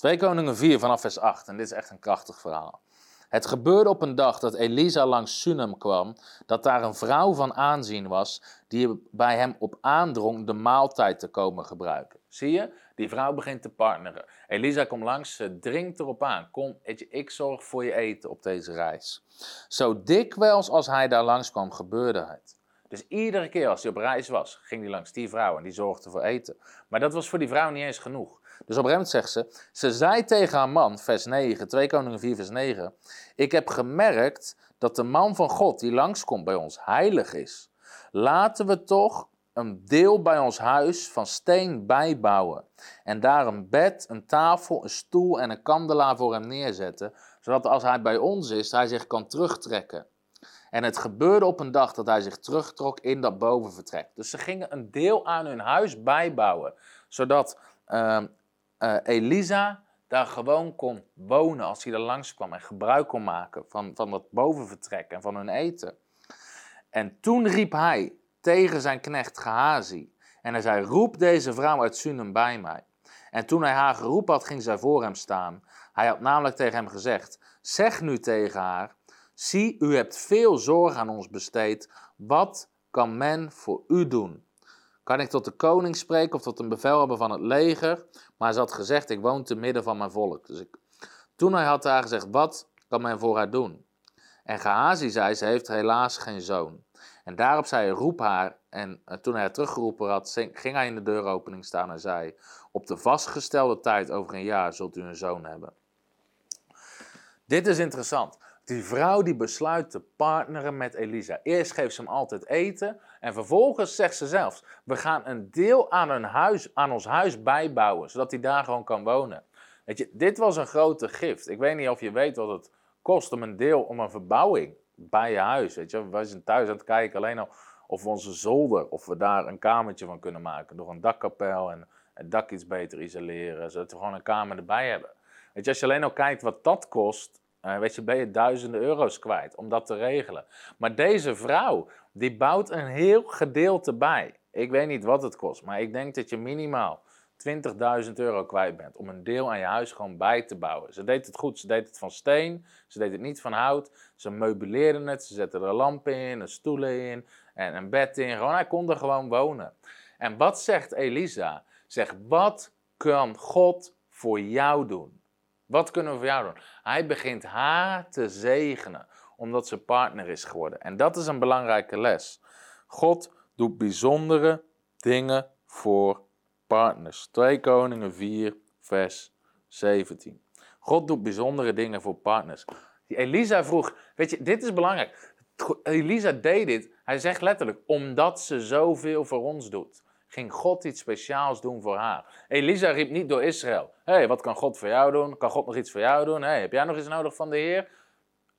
2 Koningen 4 vanaf vers 8. En dit is echt een krachtig verhaal. Het gebeurde op een dag dat Elisa langs Sunem kwam, dat daar een vrouw van aanzien was, die bij hem op aandrong de maaltijd te komen gebruiken. Zie je? Die vrouw begint te partneren. Elisa komt langs, ze dringt erop aan. Kom, ik zorg voor je eten op deze reis. Zo dikwijls als hij daar langs kwam, gebeurde het. Dus iedere keer als hij op reis was, ging hij langs die vrouw en die zorgde voor eten. Maar dat was voor die vrouw niet eens genoeg. Dus op een zegt ze, ze zei tegen haar man, vers 9, 2 Koningen 4 vers 9, ik heb gemerkt dat de man van God die langskomt bij ons heilig is. Laten we toch een deel bij ons huis van steen bijbouwen en daar een bed, een tafel, een stoel en een kandelaar voor hem neerzetten, zodat als hij bij ons is, hij zich kan terugtrekken. En het gebeurde op een dag dat hij zich terugtrok in dat bovenvertrek. Dus ze gingen een deel aan hun huis bijbouwen, zodat uh, uh, Elisa daar gewoon kon wonen als hij er langskwam en gebruik kon maken van, van dat bovenvertrek en van hun eten. En toen riep hij tegen zijn knecht Gehazi en hij zei, roep deze vrouw uit Sunem bij mij. En toen hij haar geroepen had, ging zij voor hem staan. Hij had namelijk tegen hem gezegd, zeg nu tegen haar, zie, u hebt veel zorg aan ons besteed, wat kan men voor u doen? Kan ik tot de koning spreken of tot een bevelhebber van het leger? Maar ze had gezegd, ik woon te midden van mijn volk. Dus ik, toen hij had haar gezegd, wat kan men voor haar doen? En Gehazi zei, ze heeft helaas geen zoon. En daarop zei roep haar. En eh, toen hij haar teruggeroepen had, ging hij in de deuropening staan en zei, op de vastgestelde tijd over een jaar zult u een zoon hebben. Dit is interessant. Die vrouw die besluit te partneren met Elisa. Eerst geeft ze hem altijd eten en vervolgens zegt ze zelfs: We gaan een deel aan, een huis, aan ons huis bijbouwen, zodat hij daar gewoon kan wonen. Weet je, dit was een grote gift. Ik weet niet of je weet wat het kost om een deel, om een verbouwing bij je huis. Weet je, wij zijn thuis aan het kijken alleen al of we onze zolder, of we daar een kamertje van kunnen maken. Door een dakkapel en het dak iets beter isoleren, zodat we gewoon een kamer erbij hebben. Weet je, als je alleen al kijkt wat dat kost, uh, weet je, ben je duizenden euro's kwijt om dat te regelen. Maar deze vrouw, die bouwt een heel gedeelte bij. Ik weet niet wat het kost, maar ik denk dat je minimaal 20.000 euro kwijt bent om een deel aan je huis gewoon bij te bouwen. Ze deed het goed, ze deed het van steen, ze deed het niet van hout. Ze meubileerden het, ze zetten er lampen in, stoelen in en een bed in. Gewoon, hij kon er gewoon wonen. En wat zegt Elisa? Zegt, wat kan God voor jou doen? Wat kunnen we voor jou doen? Hij begint haar te zegenen, omdat ze partner is geworden. En dat is een belangrijke les. God doet bijzondere dingen voor partners. 2 Koningen 4, vers 17. God doet bijzondere dingen voor partners. Elisa vroeg, weet je, dit is belangrijk. Elisa deed dit, hij zegt letterlijk, omdat ze zoveel voor ons doet ging God iets speciaals doen voor haar. Elisa riep niet door Israël: Hé, hey, wat kan God voor jou doen? Kan God nog iets voor jou doen? Hey, heb jij nog iets nodig van de Heer?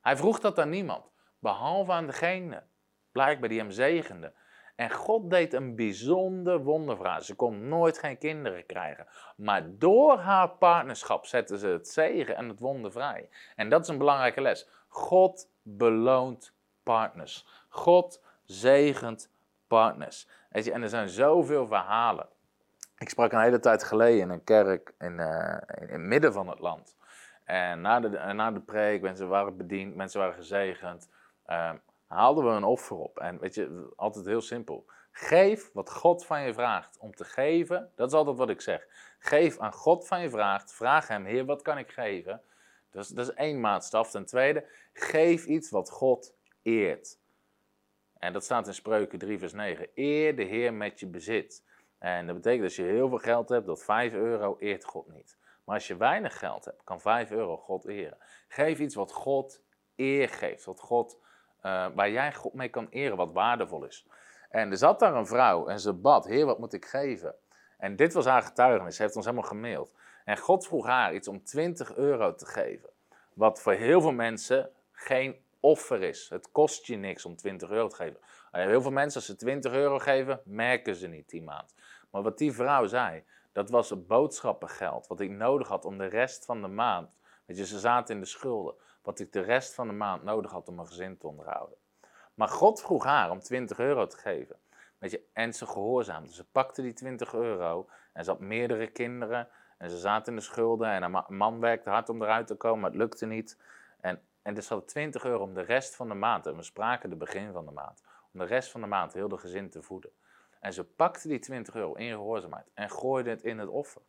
Hij vroeg dat aan niemand, behalve aan degene, blijkbaar die hem zegende. En God deed een bijzonder wonder. Ze kon nooit geen kinderen krijgen. Maar door haar partnerschap zetten ze het zegen en het wonder vrij. En dat is een belangrijke les. God beloont partners. God zegent partners. En er zijn zoveel verhalen. Ik sprak een hele tijd geleden in een kerk in, uh, in het midden van het land. En na de, na de preek, mensen waren bediend, mensen waren gezegend, ehm, haalden we een offer op. En weet je, altijd heel simpel. Geef wat God van je vraagt om te geven. Dat is altijd wat ik zeg. Geef aan God van je vraagt. Vraag hem, Heer, wat kan ik geven? Is, dat is één maatstaf. Ten tweede, geef iets wat God eert. En dat staat in Spreuken 3, vers 9. Eer de Heer met je bezit. En dat betekent dat als je heel veel geld hebt, dat 5 euro eert God niet. Maar als je weinig geld hebt, kan 5 euro God eren. Geef iets wat God eer geeft. Wat God, uh, waar jij God mee kan eren, wat waardevol is. En er zat daar een vrouw en ze bad, Heer, wat moet ik geven? En dit was haar getuigenis, ze heeft ons helemaal gemaild. En God vroeg haar iets om 20 euro te geven. Wat voor heel veel mensen geen offer is. Het kost je niks om 20 euro te geven. Heel veel mensen, als ze 20 euro geven, merken ze niet die maand. Maar wat die vrouw zei, dat was het boodschappengeld. Wat ik nodig had om de rest van de maand. Weet je, ze zaten in de schulden. Wat ik de rest van de maand nodig had om mijn gezin te onderhouden. Maar God vroeg haar om 20 euro te geven. Weet je, en ze gehoorzaamde. Ze pakte die 20 euro en ze had meerdere kinderen. En ze zaten in de schulden en haar man werkte hard om eruit te komen, maar het lukte niet. En, en dus had 20 euro om de rest van de maand, en we spraken de begin van de maand, om de rest van de maand heel de gezin te voeden. En ze pakte die 20 euro in gehoorzaamheid en gooide het in het offer.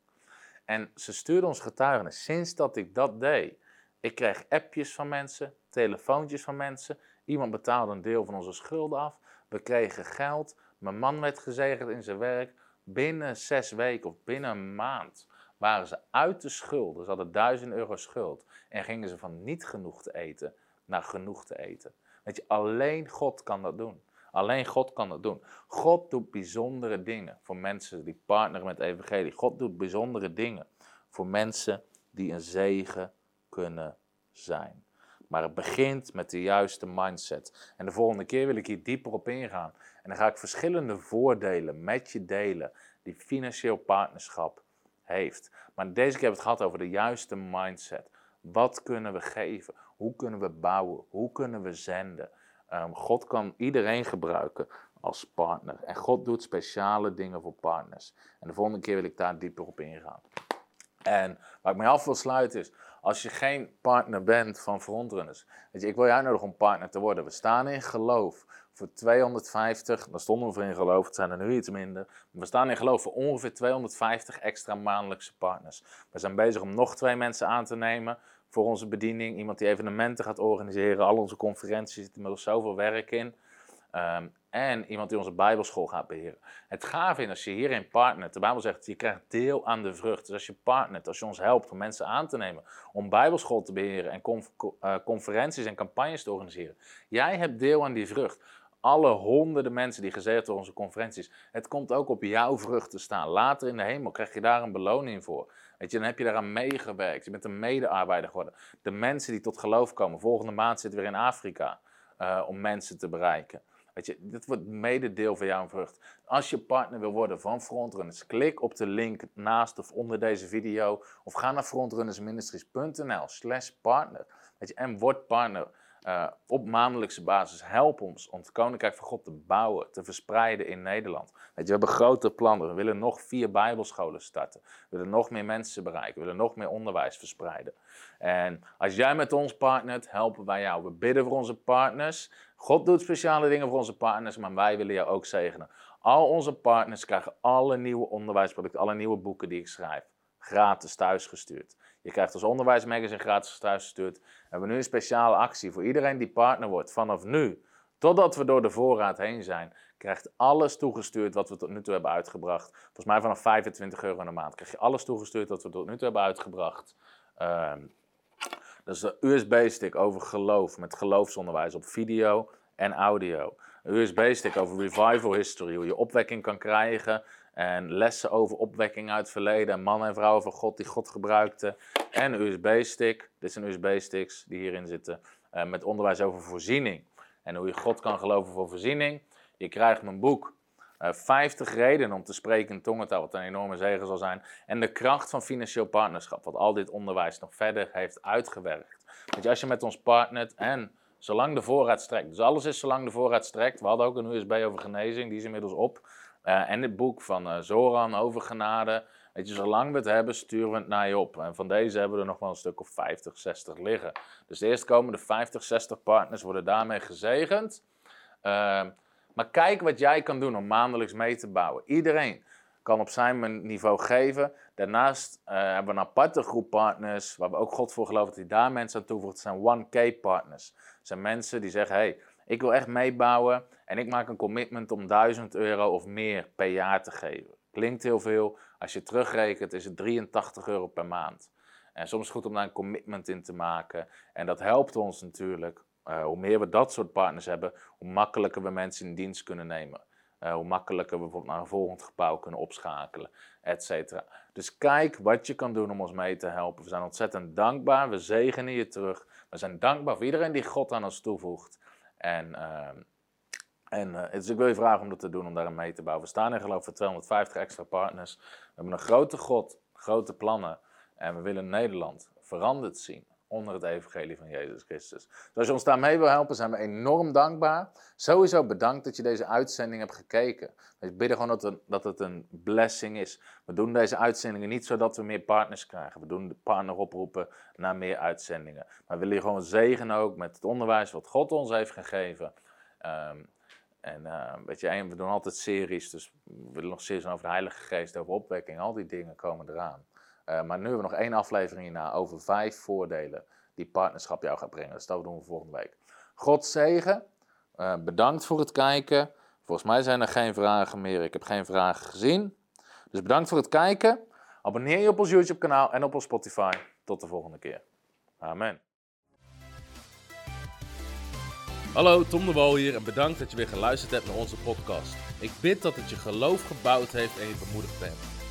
En ze stuurde ons getuigenis. Sinds dat ik dat deed, ik kreeg appjes van mensen, telefoontjes van mensen. Iemand betaalde een deel van onze schulden af. We kregen geld. Mijn man werd gezegend in zijn werk. Binnen zes weken of binnen een maand waren ze uit de schulden. Ze hadden duizend euro schuld. En gingen ze van niet genoeg te eten naar genoeg te eten. Weet je, alleen God kan dat doen. Alleen God kan dat doen. God doet bijzondere dingen voor mensen die partneren met evangelie. God doet bijzondere dingen voor mensen die een zegen kunnen zijn. Maar het begint met de juiste mindset. En de volgende keer wil ik hier dieper op ingaan. En dan ga ik verschillende voordelen met je delen die financieel partnerschap heeft. Maar deze keer hebben we het gehad over de juiste mindset. Wat kunnen we geven? Hoe kunnen we bouwen? Hoe kunnen we zenden? Um, God kan iedereen gebruiken als partner. En God doet speciale dingen voor partners. En de volgende keer wil ik daar dieper op ingaan. En waar ik mee af wil sluiten is, als je geen partner bent van frontrunners, weet je, ik wil je uitnodigen om partner te worden. We staan in geloof voor 250, daar stonden we voor in geloof, het zijn er nu iets minder. We staan in geloof voor ongeveer 250 extra maandelijkse partners. We zijn bezig om nog twee mensen aan te nemen voor onze bediening. Iemand die evenementen gaat organiseren. Al onze conferenties zitten inmiddels zoveel werk in. Ehm, en iemand die onze Bijbelschool gaat beheren. Het gave is als je hierin partnert, de Bijbel zegt, je krijgt deel aan de vrucht. Dus als je partnert, als je ons helpt om mensen aan te nemen, om Bijbelschool te beheren en eh, conferenties en campagnes te organiseren. Jij hebt deel aan die vrucht. Alle honderden mensen die gezegd door onze conferenties. Het komt ook op jouw vrucht te staan. Later in de hemel krijg je daar een beloning voor. Weet je, dan heb je daaraan meegewerkt. Je bent een medearbeider geworden. De mensen die tot geloof komen. Volgende maand zitten we weer in Afrika uh, om mensen te bereiken. Weet je, dit wordt mede deel van jouw vrucht. Als je partner wil worden van Frontrunners, klik op de link naast of onder deze video. Of ga naar frontrunnersministries.nl slash partner. Weet je, en word partner. Uh, op maandelijkse basis. Help ons om het Koninkrijk van God te bouwen, te verspreiden in Nederland. Weet je, we hebben grote plannen. We willen nog vier Bijbelscholen starten. We willen nog meer mensen bereiken. We willen nog meer onderwijs verspreiden. En als jij met ons partnert, helpen wij jou. We bidden voor onze partners. God doet speciale dingen voor onze partners, maar wij willen jou ook zegenen. Al onze partners krijgen alle nieuwe onderwijsproducten, alle nieuwe boeken die ik schrijf, gratis thuisgestuurd. Je krijgt ons onderwijsmagazine gratis thuisgestuurd. We hebben nu een speciale actie voor iedereen die partner wordt. Vanaf nu, totdat we door de voorraad heen zijn, krijgt alles toegestuurd wat we tot nu toe hebben uitgebracht. Volgens mij vanaf 25 euro in de maand krijg je alles toegestuurd wat we tot nu toe hebben uitgebracht. Uh, dat is een USB-stick over geloof met geloofsonderwijs op video en audio. Een USB-stick over revival history, hoe je opwekking kan krijgen. En lessen over opwekking uit het verleden. En mannen en vrouwen van God die God gebruikte. En een USB-stick. Dit zijn USB-sticks die hierin zitten. Uh, met onderwijs over voorziening. En hoe je God kan geloven voor voorziening. Je krijgt mijn boek. Uh, eh, 50 redenen om te spreken in tongentaal, wat een enorme zegen zal zijn. En de kracht van financieel partnerschap, wat al dit onderwijs nog verder heeft uitgewerkt. Want als je met ons partnert en zolang de voorraad strekt, dus alles is zolang de voorraad strekt. We hadden ook een USB over genezing, die is inmiddels op. Eh, en het boek van eh, Zoran over genade. Weet je, zolang we het hebben, sturen we het naar je op. En van deze hebben we er nog wel een stuk of 50, 60 liggen. Dus de eerstkomende 50, 60 partners worden daarmee gezegend. Ehm, maar kijk wat jij kan doen om maandelijks mee te bouwen. Iedereen kan op zijn niveau geven. Daarnaast eh, hebben we een aparte groep partners, waar we ook God voor geloven dat hij daar mensen aan toevoegt. Dat zijn 1K partners. Dat zijn mensen die zeggen, hey, ik wil echt meebouwen en ik maak een commitment om 1000 euro of meer per jaar te geven. Klinkt heel veel. Als je terugrekent is het 83 euro per maand. En soms is het goed om daar een commitment in te maken. En dat helpt ons natuurlijk. Uh, hoe meer we dat soort partners hebben, hoe makkelijker we mensen in dienst kunnen nemen. Uh, hoe makkelijker we bijvoorbeeld naar een volgend gebouw kunnen opschakelen, et cetera. Dus kijk wat je kan doen om ons mee te helpen. We zijn ontzettend dankbaar. We zegenen je terug. We zijn dankbaar voor iedereen die God aan ons toevoegt. En, uh, en uh, dus ik wil je vragen om dat te doen, om daar mee te bouwen. We staan in geloof voor 250 extra partners. We hebben een grote God, grote plannen. En we willen Nederland veranderd zien onder het evangelie van Jezus Christus. Dus als je ons daarmee wil helpen, zijn we enorm dankbaar. Sowieso bedankt dat je deze uitzending hebt gekeken. We bidden gewoon dat, dat het een blessing is. We doen deze uitzendingen niet zodat we meer partners krijgen. We doen de partner oproepen naar meer uitzendingen. Maar we willen je gewoon zegenen ook met het onderwijs wat God ons heeft gegeven. Um, en uh, weet je, we doen altijd series, dus we willen nog series over de Heilige Geest, over opwekking, al die dingen komen eraan. Uh, maar nu hebben we nog één aflevering hierna over vijf voordelen die partnerschap jou gaat brengen. Dus dat doen we volgende week. God zegen. Uh, bedankt voor het kijken. Volgens mij zijn er geen vragen meer. Ik heb geen vragen gezien. Dus bedankt voor het kijken. Abonneer je op ons YouTube kanaal en op ons Spotify. Tot de volgende keer. Amen. Hallo, Tom de Wol hier en bedankt dat je weer geluisterd hebt naar onze podcast. Ik bid dat het je geloof gebouwd heeft en je bemoedigd bent.